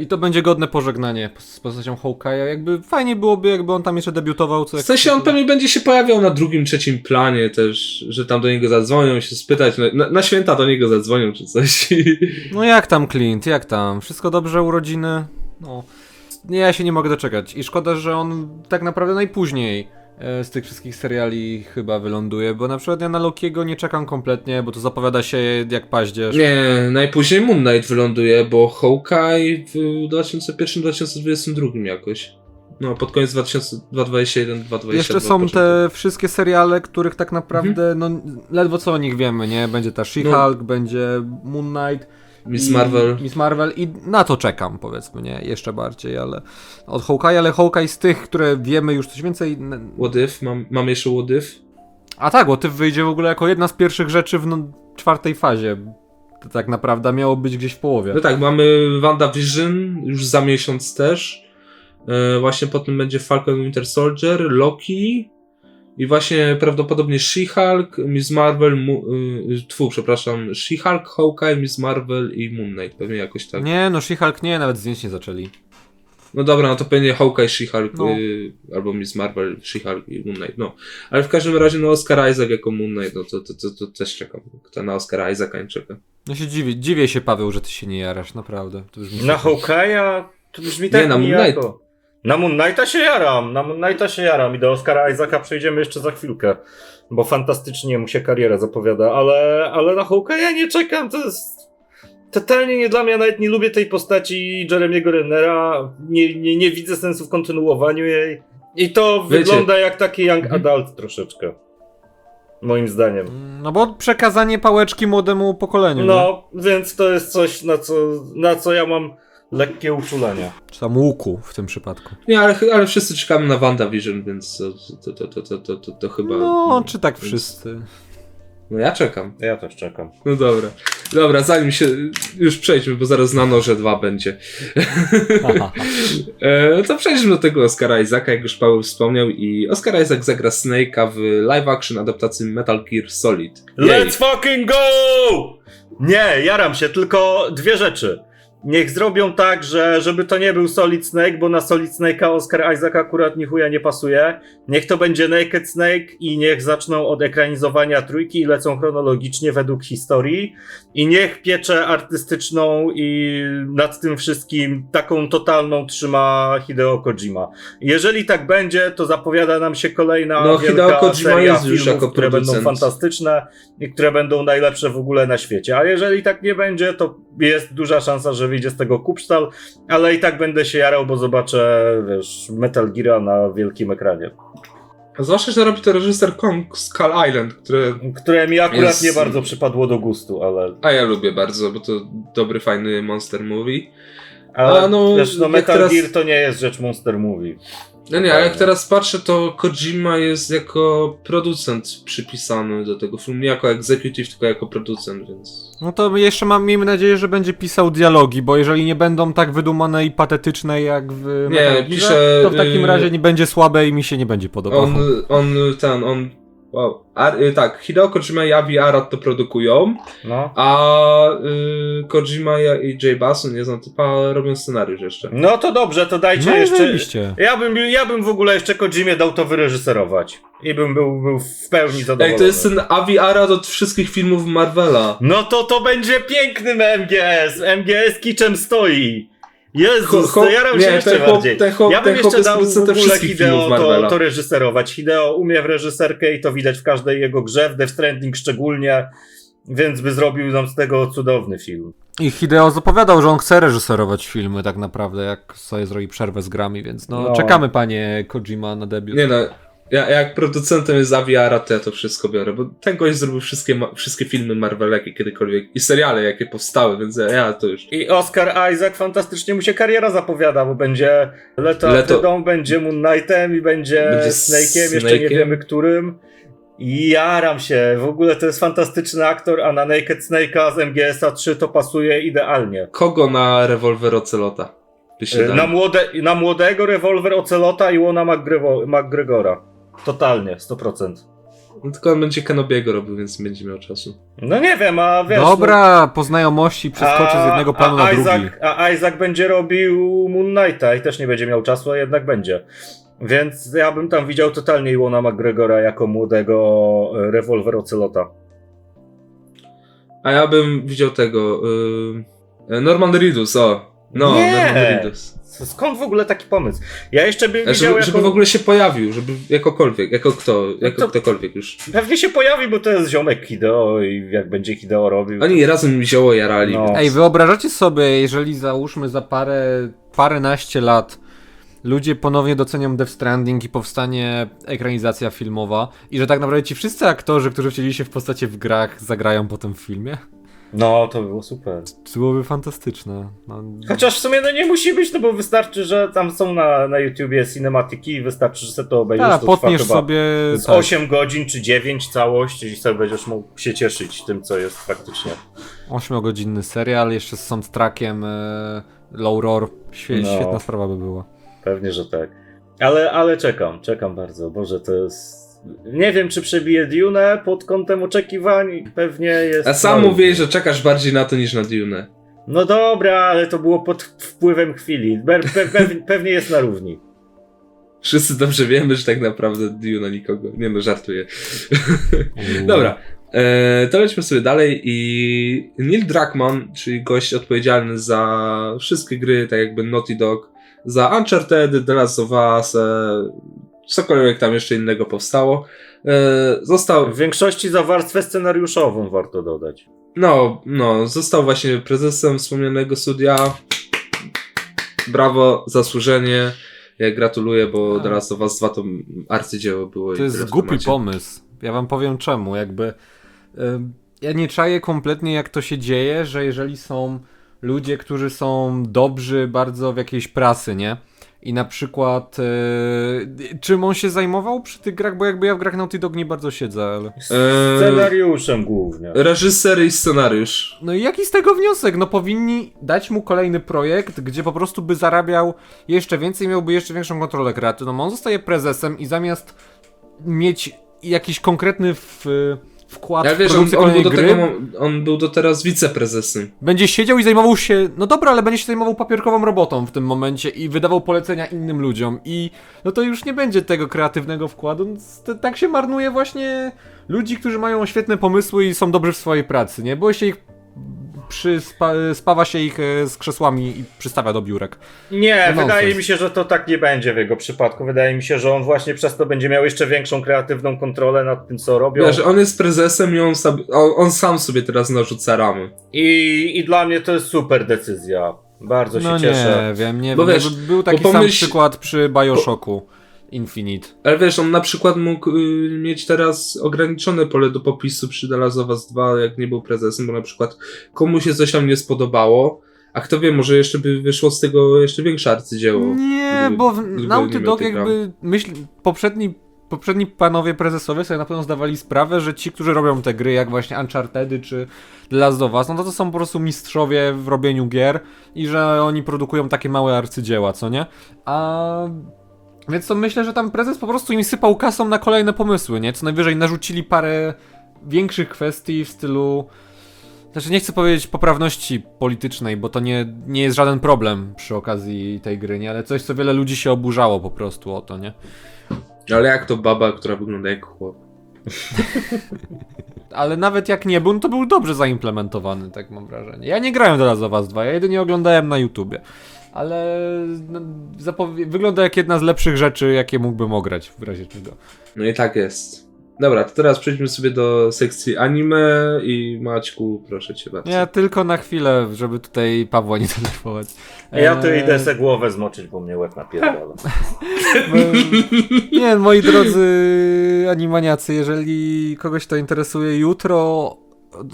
i to będzie godne pożegnanie z postacią Hawkeye'a. Jakby fajnie byłoby, jakby on tam jeszcze debiutował. Co
W sensie on pewnie będzie się pojawiał na drugim, trzecim planie też, że tam do niego zadzwonią, się spytać, na, na, na święta do niego zadzwonią czy coś.
No jak tam Clint, jak tam? Wszystko dobrze, urodziny? No. Nie, ja się nie mogę doczekać. I szkoda, że on tak naprawdę najpóźniej e, z tych wszystkich seriali chyba wyląduje, bo na przykład ja na Lokiego nie czekam kompletnie, bo to zapowiada się jak paździerz.
Nie, najpóźniej Moon Knight wyląduje, bo Hawkeye w 2001-2022 jakoś. No, pod koniec 2021-2022.
Jeszcze są te wszystkie seriale, których tak naprawdę, no ledwo co o nich wiemy, nie? Będzie ta She-Hulk, będzie Moon Knight
Miss
i-
Marvel.
Miss Marvel i na to czekam, powiedzmy, nie? Jeszcze bardziej, ale od Hawkeye, ale Hawkeye z tych, które wiemy już coś więcej.
What if? Mam, mam jeszcze What if?
A tak, bo ty wyjdzie w ogóle jako jedna z pierwszych rzeczy w no, czwartej fazie. To tak naprawdę miało być gdzieś w połowie.
No tak, mamy WandaVision już za miesiąc też. E, właśnie potem będzie Falcon Winter Soldier, Loki i właśnie prawdopodobnie She-Hulk, Miss Marvel, Mu, y, tfu, przepraszam, She-Hulk, Hawkeye, Miss Marvel i Moon Knight, pewnie jakoś tak.
Nie, no She-Hulk nie, nawet zdjęć nie zaczęli.
No dobra, no to pewnie Hawkeye, She-Hulk
No.
y, albo Miss Marvel, She-Hulk i Moon Knight, no. Ale w każdym razie no Oscar Isaac jako Moon Knight, no to, to, to, to też czekam. Kto na Oscara Isaaca nie czeka.
No się dziwię, dziwię się Paweł, że ty się nie jarasz, naprawdę. To już mi
Na Hawkeye'a to brzmi tak
Nie, na Moon
nijako. Na Moon Knighta się jaram, na Moon Knighta się jaram i do Oscara Isaaca przejdziemy jeszcze za chwilkę, bo fantastycznie mu się kariera zapowiada, ale, ale na Hawkeye'a nie czekam, to jest totalnie nie dla mnie, ja nawet nie lubię tej postaci Jeremiego Rennera, nie, nie, nie widzę sensu w kontynuowaniu jej i to
Wiecie-
wygląda jak taki young
Mhm.
adult troszeczkę, moim zdaniem.
No bo przekazanie pałeczki młodemu pokoleniu. nie?
No, więc to jest coś, na co, na co ja mam lekkie uczulenie.
Czy tam łuku w tym przypadku.
Nie, ale, ale wszyscy czekamy na WandaVision, więc to, to, to, to, to, to, to chyba...
No, czy tak
więc-
wszyscy.
No ja czekam.
Ja też czekam.
No dobra. Dobra, zanim się... Już przejdźmy, bo zaraz na noże 2 będzie.
Aha.
E, to przejdźmy do tego Oscara Isaaca, jak już Paweł wspomniał i Oscar Isaac zagra Snake'a w live action adaptacji Metal Gear Solid. Jej.
Let's fucking go! Nie, jaram się, tylko dwie rzeczy. Niech zrobią tak, że żeby to nie był Solid Snake, bo na Solid Snake'a Oscar Isaac akurat ni chuja nie pasuje. Niech to będzie Naked Snake i niech zaczną od ekranizowania trójki i lecą chronologicznie według historii. I niech pieczę artystyczną i nad tym wszystkim taką totalną trzyma Hideo Kojima. Jeżeli tak będzie, to zapowiada nam się kolejna
No,
wielka
Hideo Kojima
seria
jest już
filmów,
jako
które będą
producent.
fantastyczne i które będą najlepsze w ogóle na świecie. A jeżeli tak nie będzie, to jest duża szansa, że wyjdzie z tego kupsztal, ale i tak będę się jarał, bo zobaczę, wiesz, Metal Gear na wielkim ekranie.
A Zwłaszcza, że robi to reżyser Kong Skull Island, które...
Które mi akurat
Jest-
nie bardzo przypadło do gustu, ale...
A ja lubię bardzo, bo to dobry, fajny monster movie.
ale
A, no,
wiesz, no Metal
teraz-
Gear to nie jest rzecz Monster Movie.
No nie, ale jak teraz patrzę, to Kojima jest jako producent przypisany do tego filmu. Nie jako executive, tylko jako producent, więc...
No to jeszcze mam, miejmy nadzieję, że będzie pisał dialogi, bo jeżeli nie będą tak wydumane i patetyczne jak w
Nie, pisze,
to w takim
y-
razie nie będzie słabe i mi się nie będzie podobało.
On, on, ten, on... Wow. A, y, tak, Hideo Kojima i Avi Arad to produkują,
No.
a y, Kojima i Jay Basu, nie znam typa, robią scenariusz jeszcze.
No to dobrze, to dajcie
No
jeszcze...
zajebiście.
Ja bym, ja bym w ogóle jeszcze Kojimie dał to wyreżyserować. I bym był, był w pełni zadowolony.
Ej, to jest ten Avi Arad od wszystkich filmów Marvela.
No to to będzie piękny MGS. MGS kiczem stoi. Jezus,
Ho- ho-
to jaram się
nie,
jeszcze bardziej.
chłop-
ja bym jeszcze dał w ogóle Hideo to, to reżyserować. Hideo umie w reżyserkę i to widać w każdej jego grze, w Death Stranding szczególnie, więc by zrobił nam z tego cudowny film.
I Hideo zapowiadał, że on chce reżyserować filmy tak naprawdę, jak sobie zrobi przerwę z grami, więc no,
No.
czekamy panie Kojima na debiut.
Nie no, ja, jak producentem jest Avi Arad, to ja to wszystko biorę, bo ten gość zrobił wszystkie, wszystkie filmy Marvela, jakie kiedykolwiek, i seriale, jakie powstały, więc ja, ja to już...
I Oscar Isaac fantastycznie mu się kariera zapowiada, bo będzie Leto,
Leto-
Atrydą, będzie Moon Knightem i będzie,
Będzie
Snake'iem, jeszcze nie wiemy którym. I jaram się, w ogóle to jest fantastyczny aktor, a na Naked Snake'a z MGS-a 3 to pasuje idealnie.
Kogo na rewolwer Ocelota?
E? Na, młode, na młodego rewolwer Ocelota i Łona McGregora. Totalnie, 100%.
No, tylko on będzie Kenobiego robił, więc nie będzie miał czasu.
No nie wiem, a wiesz...
Dobra, po znajomości przeskoczy z jednego planu na
Isaac,
drugi.
A Isaac będzie robił Moon Knighta i też nie będzie miał czasu, a jednak będzie. Więc ja bym tam widział totalnie Iwona McGregora jako młodego e, rewolwer Ocelota.
A ja bym widział tego... Yy, Norman Reedus, o. No,
Nie! Skąd w ogóle taki pomysł? Ja jeszcze bym
A
widział
Żeby,
jako...
żeby w ogóle się pojawił, żeby jakokolwiek, jako kto, jako
to-
ktokolwiek już.
Pewnie się pojawi, bo to jest ziomek Hideo i jak będzie Hideo robił...
Oni razem mi zioło jarali.
No.
więc-
Ej, wyobrażacie sobie, jeżeli załóżmy za parę, paręnaście lat ludzie ponownie docenią Death Stranding i powstanie ekranizacja filmowa i że tak naprawdę ci wszyscy aktorzy, którzy wcielili się w postacie w grach, zagrają potem w filmie?
No, to było super.
To byłoby fantastyczne. No,
Chociaż w sumie no nie musi być, no bo wystarczy, że tam są na, na YouTubie cinematiki i wystarczy, że sobie to obejrzysz.
Ta,
to trwa
potniesz sobie...
Z
tak.
8 godzin czy 9 całość i sobie będziesz mógł się cieszyć tym, co jest faktycznie.
8-godzinny serial, jeszcze z soundtrackiem e, Low Roar. Świe,
No.
Świetna sprawa by była.
Pewnie, że tak. Ale, ale czekam, czekam bardzo. Boże, to jest. Nie wiem, czy przebije Dune pod kątem oczekiwań. Pewnie jest.
A sam
no,
mówiłeś, że czekasz bardziej na to niż na Dune.
No dobra, ale to było pod wpływem chwili. Pe, pe, pe, pewnie jest na równi.
Wszyscy dobrze wiemy, że tak naprawdę Dune nikogo. Nie no, żartuję. Dobra. E, to lećmy sobie dalej i Neil Druckmann, czyli gość odpowiedzialny za wszystkie gry, tak jakby Naughty Dog, za Uncharted, The Last of Us, e, cokolwiek tam jeszcze innego powstało, e, został,
W większości za warstwę scenariuszową warto dodać.
no, no, został właśnie prezesem wspomnianego studia. Brawo, zasłużenie. Ja gratuluję, bo
Tak.
The Last of Us 2 to arcydzieło było.
To jest głupi
temacie.
pomysł. Ja wam powiem czemu. Jakby. ym, ja nie czaję kompletnie, jak to się dzieje, że jeżeli są ludzie, którzy są dobrzy bardzo w jakiejś pracy, nie? I na przykład. Yy, czym on się zajmował przy tych grach? Bo jakby ja w grach Naughty Dog nie bardzo siedzę, ale.
Scenariuszem głównie.
Reżyser i scenariusz.
No i jaki z tego wniosek? No powinni dać mu kolejny projekt, gdzie po prostu by zarabiał jeszcze więcej, miałby jeszcze większą kontrolę kreatywną. No On zostaje prezesem i zamiast mieć jakiś konkretny w, wkład
Ja
w
wiesz, on,
produkcję
on, był
kolejnej
do
gry,
tego, on był do teraz wiceprezesem.
będzie siedział i zajmował się, no dobra, ale będzie się zajmował papierkową robotą w tym momencie i wydawał polecenia innym ludziom i no to już nie będzie tego kreatywnego wkładu, to, tak się marnuje właśnie ludzi, którzy mają świetne pomysły i są dobrzy w swojej pracy, nie? Bo się ich przyspa, spawa się ich e, z krzesłami i przystawia do biurek.
Nie,
No
wydaje mi się, że to tak nie będzie w jego przypadku. Wydaje mi się, że on właśnie przez to będzie miał jeszcze większą kreatywną kontrolę nad tym, co robią.
Wiesz, on jest prezesem i on, sab- on, on sam sobie teraz narzuca ramy.
I, I dla mnie to jest super decyzja. Bardzo się
No
cieszę.
nie wiem, nie
Bo
wiem.
wiesz,
był taki
bo
sam
pomyśl-
przykład przy Bioshocku Infinite.
Ale wiesz, on na przykład mógł y, mieć teraz ograniczone pole do popisu przy The Last of Us 2, jak nie był prezesem, bo na przykład komuś się coś tam nie spodobało, a kto wie, może jeszcze by wyszło z tego jeszcze większe arcydzieło.
Nie,
gdyby-
bo w
gdyby
Naughty Dog jakby myśl, poprzedni, poprzedni panowie prezesowie sobie na pewno zdawali sprawę, że ci, którzy robią te gry, jak właśnie Uncharted czy The Last of Us, no to to są po prostu mistrzowie w robieniu gier i że oni produkują takie małe arcydzieła, co nie? A... Więc to myślę, że tam prezes po prostu im sypał kasą na kolejne pomysły, nie? Co najwyżej narzucili parę większych kwestii w stylu... Znaczy nie chcę powiedzieć poprawności politycznej, bo to nie, nie jest żaden problem przy okazji tej gry, nie? Ale coś, co wiele ludzi się oburzało po prostu o to, nie?
Ale jak to baba, która wygląda jak chłop.
Ale nawet jak nie był, no to był dobrze zaimplementowany, tak mam wrażenie. Ja nie grałem teraz o was dwa, ja jedynie oglądałem na YouTubie. Ale no, wygląda jak jedna z lepszych rzeczy, jakie mógłbym ograć w razie czego.
No i tak jest. Dobra, to teraz przejdźmy sobie do sekcji anime i Maćku, proszę cię bardzo.
Ja tylko na chwilę, żeby tutaj Pawła nie denerwować.
Ja tu
Eee,
idę se głowę zmoczyć, bo mnie łeb napierdala.
Nie, moi drodzy animaniacy, jeżeli kogoś to interesuje, jutro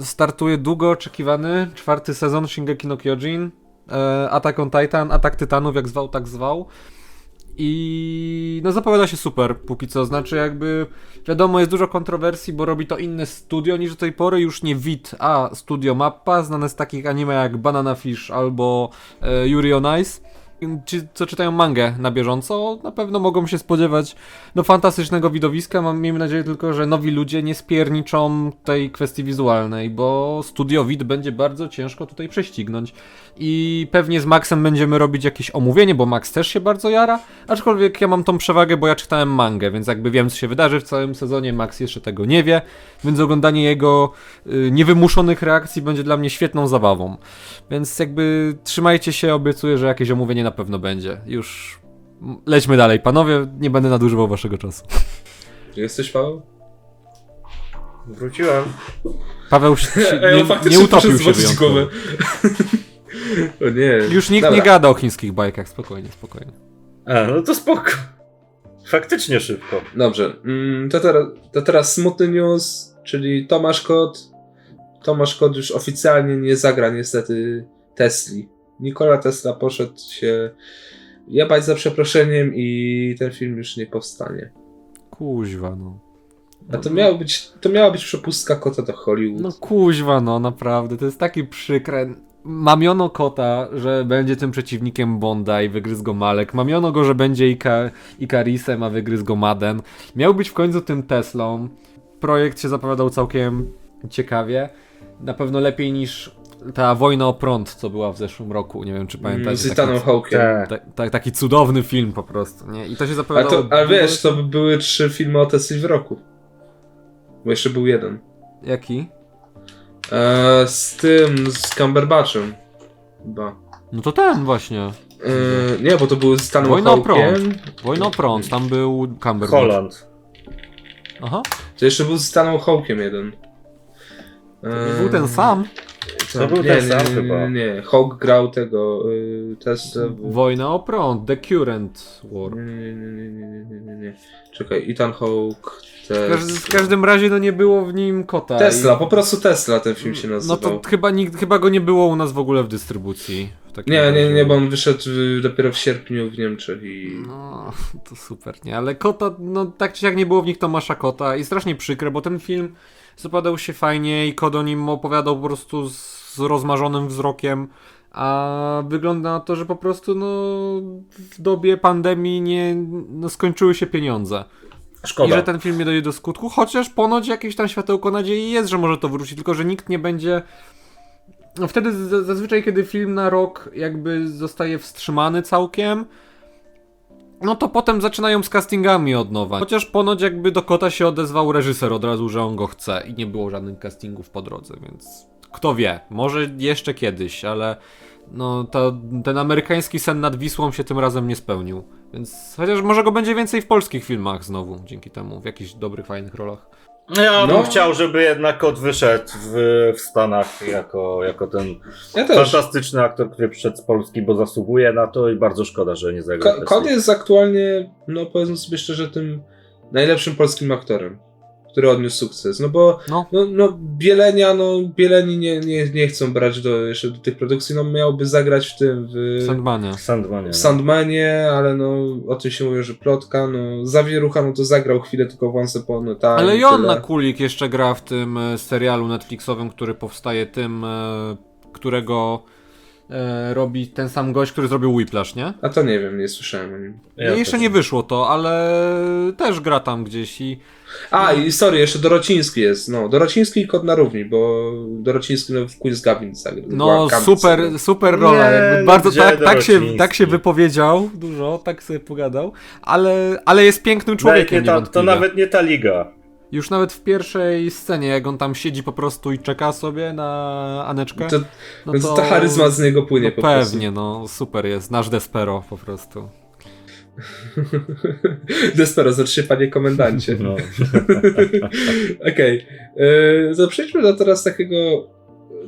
startuje długo oczekiwany czwarty sezon Shingeki no Kyojin. E, Attack on Titan, Atak Tytanów, jak zwał, tak zwał. I no zapowiada się super póki co, znaczy jakby wiadomo jest dużo kontrowersji, bo robi to inne studio niż do tej pory, już nie WIT, a Studio Mappa, znane z takich anime jak Banana Fish albo e, Yuri on Ice. Ci, co czytają mangę na bieżąco, na pewno mogą się spodziewać no, fantastycznego widowiska. Mam, miejmy nadzieję tylko, że nowi ludzie nie spierniczą tej kwestii wizualnej, bo studio WIT będzie bardzo ciężko tutaj prześcignąć. I pewnie z Maxem będziemy robić jakieś omówienie, bo Max też się bardzo jara. Aczkolwiek ja mam tą przewagę, bo ja czytałem mangę, więc jakby wiem, co się wydarzy w całym sezonie. Max jeszcze tego nie wie, więc oglądanie jego y, niewymuszonych reakcji będzie dla mnie świetną zabawą. Więc jakby trzymajcie się, obiecuję, że jakieś omówienie na pewno będzie. Już lećmy dalej, panowie, nie będę nadużywał waszego czasu.
Jesteś Paweł?
Wróciłem.
Paweł się, się
Ej,
nie, nie utopił się wyjątkowo.
o nie.
Już nikt
Dobra.
nie gada o chińskich bajkach, spokojnie, spokojnie.
A, no to spoko. Faktycznie szybko.
Dobrze, mm, to, teraz, to teraz smutny news, czyli Tomasz Kot Tomasz Kot już oficjalnie nie zagra niestety Tesli. Nikola Tesla poszedł się jebać za przeproszeniem i ten film już nie powstanie.
Kuźwa, no.
A to miało być, to miała być przepustka kota do Hollywood.
No kuźwa, no naprawdę, to jest taki przykre. Mamiono kota, że będzie tym przeciwnikiem Bonda i wygryzł go Malek. Mamiono go, że będzie Ika, Ikarisem, a wygryzł go Maden. Miał być w końcu tym Teslą. Projekt się zapowiadał całkiem ciekawie. Na pewno lepiej niż ta wojna o prąd, co była w zeszłym roku. Nie wiem, czy pamiętacie.
Z Ethanem Hawkiem.
Tak.
ta, ta, taki cudowny film po prostu, nie? I to się
Ale,
zapowiadało...
to, ale wiesz, to by były trzy filmy o Tesli w roku. Bo jeszcze był jeden.
Jaki?
E, z tym, z Cumberbatchem. Chyba.
No to ten właśnie.
E, nie, bo to był z Stanem
Wojna o
Hawkiem.
Wojna o prąd, tam był Cumberbatch.
Holland.
Aha,
To jeszcze był z Stanem Hawkiem jeden.
to
E,
nie był ten sam.
To był
nie,
ten
nie,
sam
nie,
chyba.
Nie, nie. Hawk grał tego y,
Wojna o prąd, The Current War.
Nie, nie, nie, nie, nie, nie, nie, nie. Czekaj, Ethan Hawk.
W, każ- w
Tesla.
każdym razie no nie było w nim kota.
Tesla,
i-
po prostu Tesla ten film się
No
nazywał.
to chyba, nikt, chyba go nie było u nas w ogóle w dystrybucji. W
Nie, nie,
razie.
nie, bo on wyszedł dopiero w sierpniu w Niemczech i...
No, to super, nie? Ale kota, no tak czy jak nie było w nich Tomasza Kota i strasznie przykre, bo ten film zapadał się fajnie i Kod o nim opowiadał po prostu z, z rozmarzonym wzrokiem, a wygląda na to, że po prostu no w dobie pandemii nie no, skończyły się pieniądze. I
Szkoda.
że ten film nie dojdzie do skutku, chociaż ponoć jakieś tam światełko nadziei jest, że może to wróci, tylko że nikt nie będzie. No wtedy zazwyczaj, kiedy film na rok jakby zostaje wstrzymany całkiem, no to potem zaczynają z castingami od nowa. Chociaż ponoć jakby do kota się odezwał reżyser od razu, że on go chce i nie było żadnych castingów po drodze, więc kto wie, może jeszcze kiedyś, ale no to, ten amerykański sen nad Wisłą się tym razem nie spełnił. Więc chociaż może go będzie więcej w polskich filmach znowu, dzięki temu, w jakichś dobrych, fajnych rolach.
Ja bym
No.
chciał, żeby jednak kot wyszedł w, w Stanach jako, jako ten
Ja
fantastyczny aktor, który przyszedł z Polski, bo zasługuje na to i bardzo szkoda, że nie zagrał.
Ko-
Tesli.
Kod jest aktualnie, no powiedzmy sobie szczerze, tym najlepszym polskim aktorem, który odniósł sukces. No bo
No.
no, no Bielenia, no Bieleni nie, nie, nie chcą brać do, jeszcze do tych produkcji, no miałby zagrać w tym, w,
Sandmanie.
Sandmanie.
w Sandmanie, ale no o tym się mówi, że plotka, no Zawierucha, no to zagrał chwilę tylko w Once Upon a Time.
Ale
tyle.
Kulik jeszcze gra w tym e, serialu Netflixowym, który powstaje tym, e, którego e, robi ten sam gość, który zrobił Whiplash, nie?
A to nie wiem, nie słyszałem o nim.
Ja
No jeszcze nie wyszło to, ale też gra tam gdzieś i
A, i sorry, jeszcze Dorociński jest, no, Dorociński i Kod na równi, bo Dorociński no, w Queen's Gambit zagrał.
no
Gambit
super,
zagrał.
super rola,
Nie,
jakby bardzo
gdzie
tak, tak, się,
Dorociński?
tak się wypowiedział dużo, tak sobie pogadał, ale, ale jest pięknym człowiekiem
nie ta, to
niewątpliwie.
nawet nie ta liga.
Już nawet w pierwszej scenie, jak on tam siedzi po prostu i czeka sobie na Aneczkę,
To,
no
więc
to...
ta charyzma z niego płynie
no
po prostu.
pewnie, no super jest, nasz Despero po prostu.
Despero, się panie komendancie.
No.
Okej. Okay. To przejdźmy do teraz takiego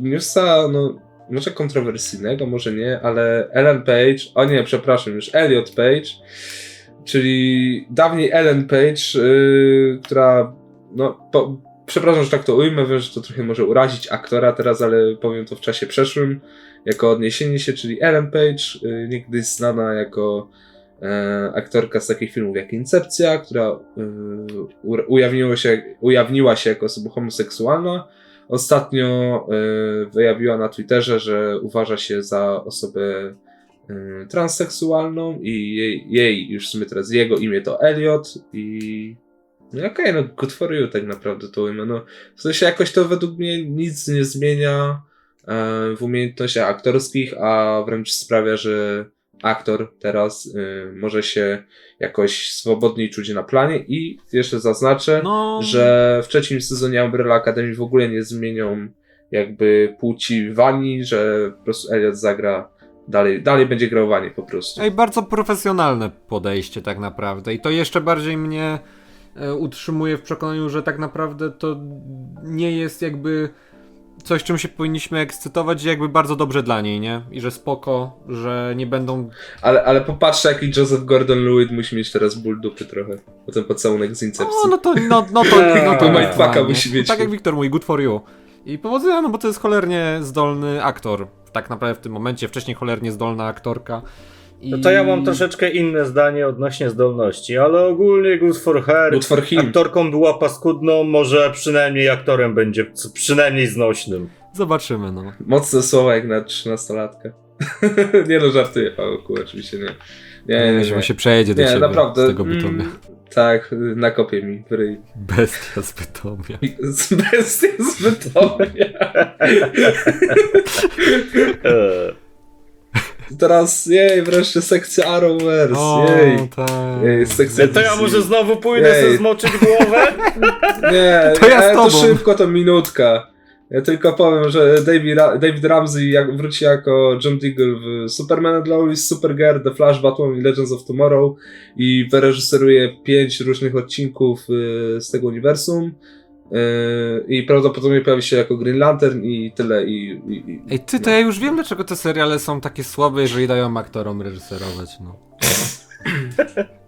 newsa, no może kontrowersyjnego, może nie, ale Ellen Page, o nie, przepraszam, już Elliot Page, czyli dawniej Ellen Page, yy, która, no, po, przepraszam, że tak to ujmę, wiem, że to trochę może urazić aktora teraz, ale powiem to w czasie przeszłym, jako odniesienie się, czyli Ellen Page, yy, niegdyś znana jako e, aktorka z takich filmów jak Incepcja, która u, ujawniła, się, ujawniła się jako osoba homoseksualna. Ostatnio e, wyjawiła na Twitterze, że uważa się za osobę e, transseksualną i jej, jej, już w sumie teraz jego imię to Elliot i no okej, no good for you tak naprawdę to ujmę. No, w sensie jakoś to według mnie nic nie zmienia e, w umiejętnościach aktorskich, a wręcz sprawia, że aktor teraz y, może się jakoś swobodniej czuć na planie i jeszcze zaznaczę,
No,
że w trzecim sezonie Umbrella Academy w ogóle nie zmienią jakby płci Wani, że po prostu Elliot zagra dalej, dalej będzie grał Wani po prostu.
Ej, bardzo profesjonalne podejście tak naprawdę i to jeszcze bardziej mnie utrzymuje w przekonaniu, że tak naprawdę to nie jest jakby coś, czym się powinniśmy ekscytować, jakby bardzo dobrze dla niej, nie? I że spoko, że nie będą...
Ale, ale popatrzcie jaki Joseph Gordon-Lewitt musi mieć teraz ból dupy trochę po ten pocałunek z Incepcji.
O, no to, no, no to, no to nie.
musi mieć.
Tak jak Wiktor mówi, good for you. I powodzenia, no bo to jest cholernie zdolny aktor. Tak naprawdę w tym momencie, wcześniej cholernie zdolna aktorka. I...
No to ja mam troszeczkę inne zdanie odnośnie zdolności, ale ogólnie Good for Her.
Good for him.
Aktorką była paskudną, może przynajmniej aktorem będzie przynajmniej znośnym.
Zobaczymy, no.
Mocne słowa jak na 13-latkę. nie no, żartuję, Pawełku, oczywiście nie. Nie, nie,
Żeby
nie.
się przejedzie do
Nie,
ciebie
naprawdę.
z tego bytomia.
mm, tak, nakopie mi w ryj.
Bestia z bytomia.
Z bestii z Bytomia. Teraz, jej, wreszcie sekcja Arrowverse,
O,
jej.
tak.
Jej, sekcja
To ja może znowu pójdę
Jej.
sobie zmoczyć głowę?
Nie,
To ja z
ale to
tobą.
szybko, to minutka. Ja tylko powiem, że David, David Ramsey jak, wróci jako John Deagle w Superman and Lois, Supergirl, The Flash, Batman i Legends of Tomorrow i wyreżyseruje pięć różnych odcinków y, z tego uniwersum. Y, I prawdopodobnie pojawi się jako Green Lantern i tyle. I, i, i,
Ej, ty, to ja już wiem, dlaczego te seriale są takie słabe, jeżeli dają aktorom reżyserować, no.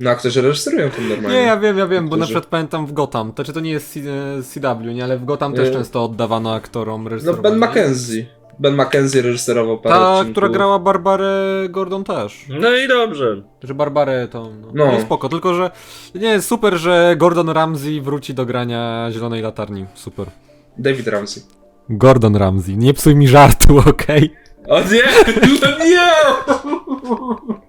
No, aktorzy reżyserują to normalnie.
Nie, ja wiem, ja wiem, bo na przykład pamiętam w Gotham, to czy to nie jest C- e, CW, nie, ale w Gotham też często oddawano aktorom
No,
reżyserować.
Ben McKenzie. Ben McKenzie reżyserował parę
Ta,
odcinków.
która grała Barbarę Gordon też.
No i dobrze.
Że Barbarę to, no,
No.
no. spoko, tylko że nie, super, że Gordon Ramsay wróci do grania Zielonej Latarni, super.
David Ramsey.
Gordon Ramsay, nie psuj mi żartu, okej?
O nie! No nie!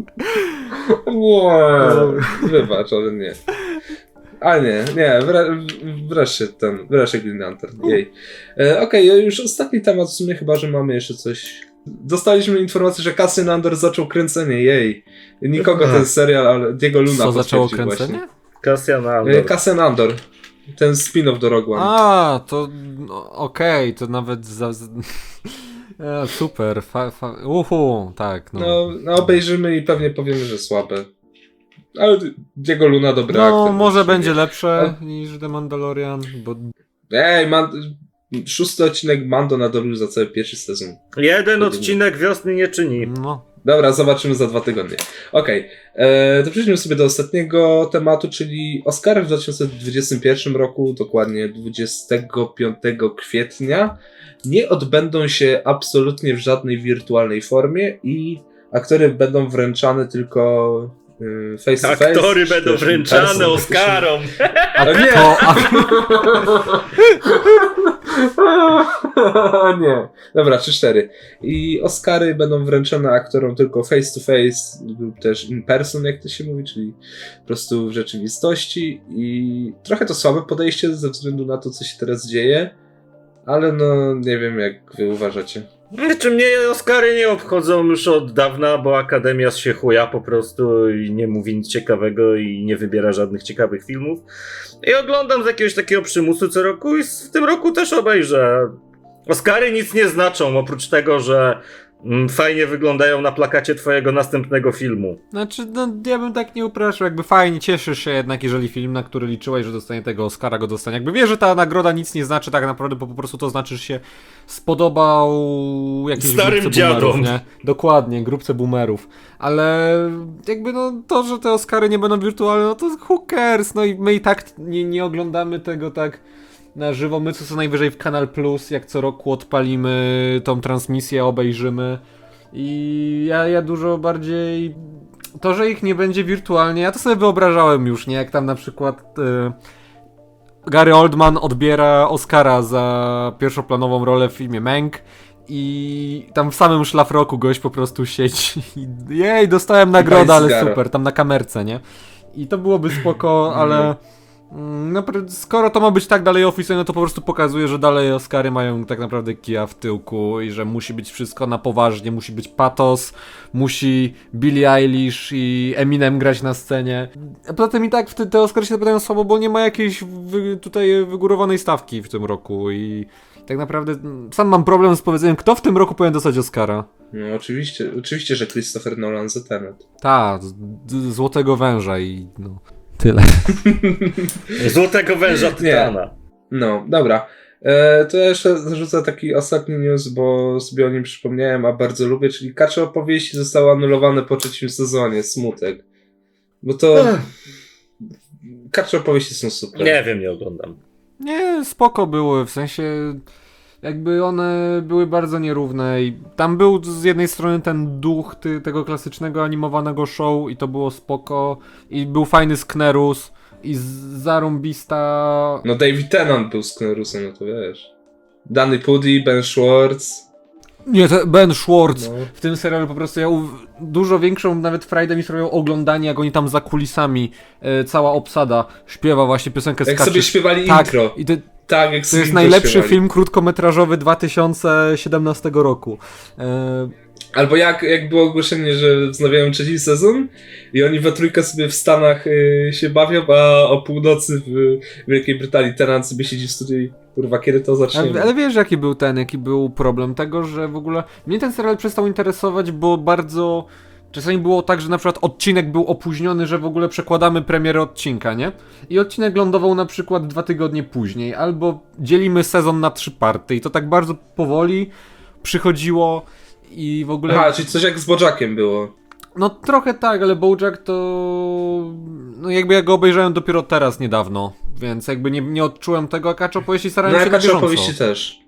Nie! Wybacz, ale nie. A nie, nie, wre, wreszcie ten, wreszcie Green Lantern, jej. E, Okej, już ostatni temat, w sumie chyba, że mamy jeszcze coś. Dostaliśmy informację, że Cassian Andor zaczął kręcenie, jej. Nikogo ten serial, ale Diego Luna
Co zaczęło kręcenie?
Cassian
Właśnie. E,
Andor.
Cassian Andor. Ten spin-off do Rogue One.
A, to no, okej, to nawet za... E, super, fa, fa, uhu, tak, no.
No, no obejrzymy i pewnie powiemy, że słabe. Ale Diego Luna dobry
No,
aktor.
może będzie lepsze niż The Mandalorian, bo
Ej, man... szósty odcinek Mando nadrobił za cały pierwszy sezon.
Jeden odcinek wiosny nie czyni.
no,
Dobra, zobaczymy za dwa tygodnie. Okej, okay. to przejdźmy sobie do ostatniego tematu, czyli Oscary w 2021 roku, dokładnie 25 kwietnia, nie odbędą się absolutnie w żadnej wirtualnej formie i aktory będą wręczane tylko face to face.
Aktory będą wręczane
to
Oscarom.
a
No nie.
to, a,
nie. Dobra, 3-4. I Oscary będą wręczone aktorom tylko face to face lub też in person, jak to się mówi, czyli po prostu w rzeczywistości. I trochę to słabe podejście ze względu na to, co się teraz dzieje, ale no nie wiem, jak wy uważacie.
Znaczy mnie Oscary nie obchodzą już od dawna, bo Akademia się chuja po prostu i nie mówi nic ciekawego i nie wybiera żadnych ciekawych filmów. I oglądam z jakiegoś takiego przymusu co roku i w tym roku też obejrzę. Oscary nic nie znaczą, oprócz tego, że fajnie wyglądają na plakacie twojego następnego filmu.
znaczy, no, ja bym tak nie upraszał, jakby fajnie, cieszysz się jednak, jeżeli film, na który liczyłeś, że dostanie tego Oscara, go dostanie. Jakby wiesz, że ta nagroda nic nie znaczy tak naprawdę, bo po prostu to znaczy, że się spodobał jakiejś
Starym
grupce boomerów,
dziadom.
nie? Dokładnie, grupce boomerów. Ale jakby no to, że te Oscary nie będą wirtualne, no to who cares, no i my i tak nie, nie oglądamy tego tak na żywo, my co co najwyżej w Kanal Plus, jak co roku odpalimy tą transmisję, obejrzymy i ja, ja dużo bardziej to, że ich nie będzie wirtualnie, ja to sobie wyobrażałem już, nie? Jak tam na przykład e, Gary Oldman odbiera Oscara za pierwszoplanową rolę w filmie Mank i tam w samym szlafroku gość po prostu siedzi i jej, dostałem nagrodę, ale super, tam na kamerce, nie? I to byłoby spoko, ale napra- skoro to ma być tak dalej oficjalne, no to po prostu pokazuje, że dalej Oscary mają tak naprawdę kija w tyłku i że musi być wszystko na poważnie, musi być patos, musi Billie Eilish i Eminem grać na scenie. A poza tym i tak te, Oscary się wydają słabo, bo nie ma jakiejś wy, tutaj wygórowanej stawki w tym roku i tak naprawdę mm, sam mam problem z powiedzeniem, kto w tym roku powinien dostać Oscara.
No oczywiście, oczywiście, że Christopher Nolan za Tenet.
Ta, z- z- Złotego Węża i no... Tyle.
Złotego węża Tytana.
No, dobra. E, to ja jeszcze zarzucę taki ostatni news, bo sobie o nim przypomniałem, a bardzo lubię, czyli Kacze opowieści zostały anulowane po trzecim sezonie, smutek. Bo to...
Ech.
Kacze opowieści są super.
Nie wiem, nie oglądam.
Nie, spoko były, w sensie... jakby one były bardzo nierówne i tam był z jednej strony ten duch ty, tego klasycznego animowanego show i to było spoko i był fajny Sknerus i zarąbista...
No David Tennant był z Knerusem, no to wiesz. Danny Pudi, Ben Schwartz.
Nie, to Ben Schwartz
No.
w tym serialu po prostu ja dużo większą nawet frajdę mi sprawiało oglądanie jak oni tam za kulisami e, cała obsada śpiewa właśnie piosenkę
Jak
Skaczy.
sobie śpiewali
tak,
intro.
i to,
Tak, jak
To jest najlepszy
śpiewali.
film krótkometrażowy 2017 roku. E,
Albo jak, jak było ogłoszenie, że wznawiają trzeci sezon i oni we trójkę sobie w Stanach y, się bawią, a o północy w Wielkiej Brytanii Tennant sobie siedzi w studiu i kurwa, kiedy to zaczniemy?
ale, ale wiesz jaki był ten, jaki był problem tego, że w ogóle mnie ten serial przestał interesować, bo bardzo... Czasami było tak, że na przykład odcinek był opóźniony, że w ogóle przekładamy premierę odcinka, nie? I odcinek lądował na przykład dwa tygodnie później, albo dzielimy sezon na trzy party i to tak bardzo powoli przychodziło i w ogóle...
Aha, czyli coś jak z Bojackiem było.
No trochę tak, ale Bojack to... No jakby ja go obejrzałem dopiero teraz niedawno, więc jakby nie, nie odczułem tego, a Kacz opowieści
No
starałem się na bieżąco.
opowieści też.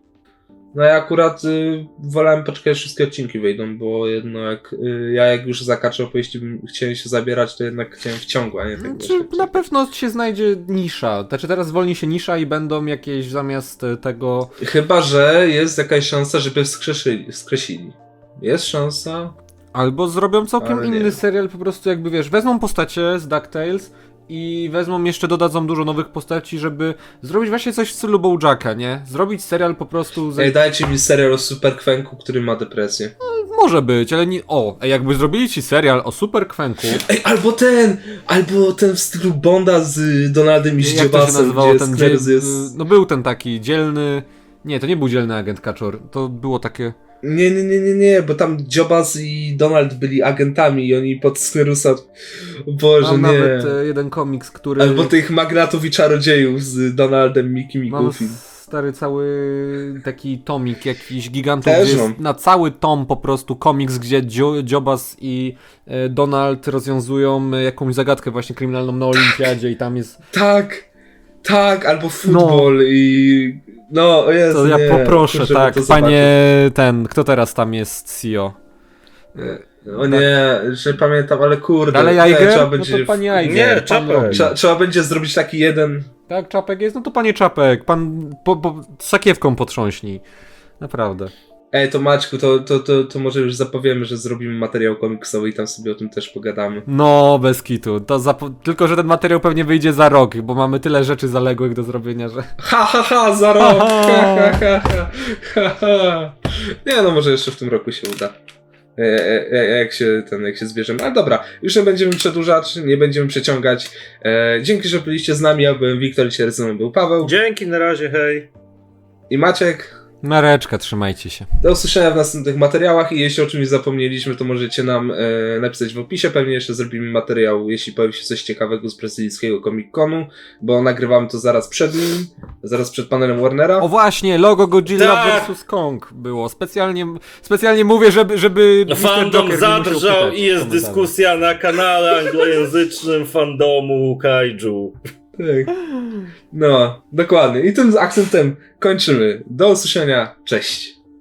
No ja akurat y, wolałem poczekać, wszystkie odcinki wyjdą, bo jedno jak y, ja jak już za kacze opowieści bym chciałem się zabierać, to jednak chciałem w ciągu, a nie tak
Znaczy,
wiesz,
na pewno się znajdzie nisza. Znaczy teraz zwolni się nisza i będą jakieś zamiast e, tego...
Chyba, że jest jakaś szansa, żeby wskrzeszyli, wskresili. Jest szansa.
Albo zrobią całkiem inny serial, po prostu jakby wiesz, wezmą postacie z DuckTales i wezmą jeszcze, dodadzą dużo nowych postaci, żeby zrobić właśnie coś w stylu Bojacka, nie? Zrobić serial po prostu... Z...
Ej, dajcie mi serial o Super Kwenku, który ma depresję.
Może być, ale nie... O, ej, jakby zrobili ci serial o Super Kwenku...
Ej, albo ten! Albo ten w stylu Bonda z Donaldem i
Jak to się nazywało ten dziel...
jest...
No był ten taki dzielny... Nie, to nie był dzielny agent Kaczor. To było takie...
Nie, nie, nie, nie, nie, bo tam Dziobas i Donald byli agentami i oni pod Sknerusa... Boże,
Mam
nie.
nawet e, jeden komiks, który...
Albo tych magnatów i czarodziejów z Donaldem, Mickey i Goofy.
stary cały taki tomik jakiś gigantów,
Też mam.
na cały tom po prostu komiks, gdzie Dziobas i e, Donald rozwiązują e, jakąś zagadkę właśnie kryminalną na olimpiadzie i tam jest...
Tak, tak, albo futbol i... No, Jezu,
To ja
nie,
poproszę,
kurczę,
tak, panie ten, kto teraz tam jest CEO?
zobaczę. O nie, że nie pamiętam, ale kurde.
Ale Jajger?
trzeba
No
będzie...
to panie Jajger,
Nie, Czapek.
Trzeba, trzeba będzie zrobić taki jeden...
Tak, Czapek jest? No to panie Czapek, pan po, po, sakiewką potrząśnij. Naprawdę.
Ej, to Maćku, to, to, to, to może już zapowiemy, że zrobimy materiał komiksowy i tam sobie o tym też pogadamy.
No, bez kitu. To zapo- tylko, że ten materiał pewnie wyjdzie za rok, bo mamy tyle rzeczy zaległych do zrobienia, że...
Ha, ha, ha, za rok! Ha, ha, ha, ha, ha, ha. Nie no, może jeszcze w tym roku się uda. E, e, e, jak się ten, jak się zbierzemy. Ale dobra, już nie będziemy przedłużać, nie będziemy przeciągać. E, dzięki, że byliście z nami. Ja byłem Wiktor, dzisiaj ze mną był Paweł
Dzięki, na razie, hej.
i Maciek.
Mareczka, trzymajcie się.
Do usłyszenia w następnych materiałach i jeśli o czymś zapomnieliśmy, to możecie nam e, napisać w opisie. Pewnie jeszcze zrobimy materiał, jeśli pojawi się coś ciekawego z brazylijskiego Comic Conu, bo nagrywamy to zaraz przed nim, zaraz przed panelem Warnera.
O właśnie, logo Godzilla
Tak.
vs. Kong było. Specjalnie, specjalnie mówię, żeby, żeby.
Fandom zadrżał i jest dyskusja na kanale anglojęzycznym fandomu Kaiju.
Tak. No, dokładnie. I tym akcentem kończymy. Do usłyszenia. Cześć.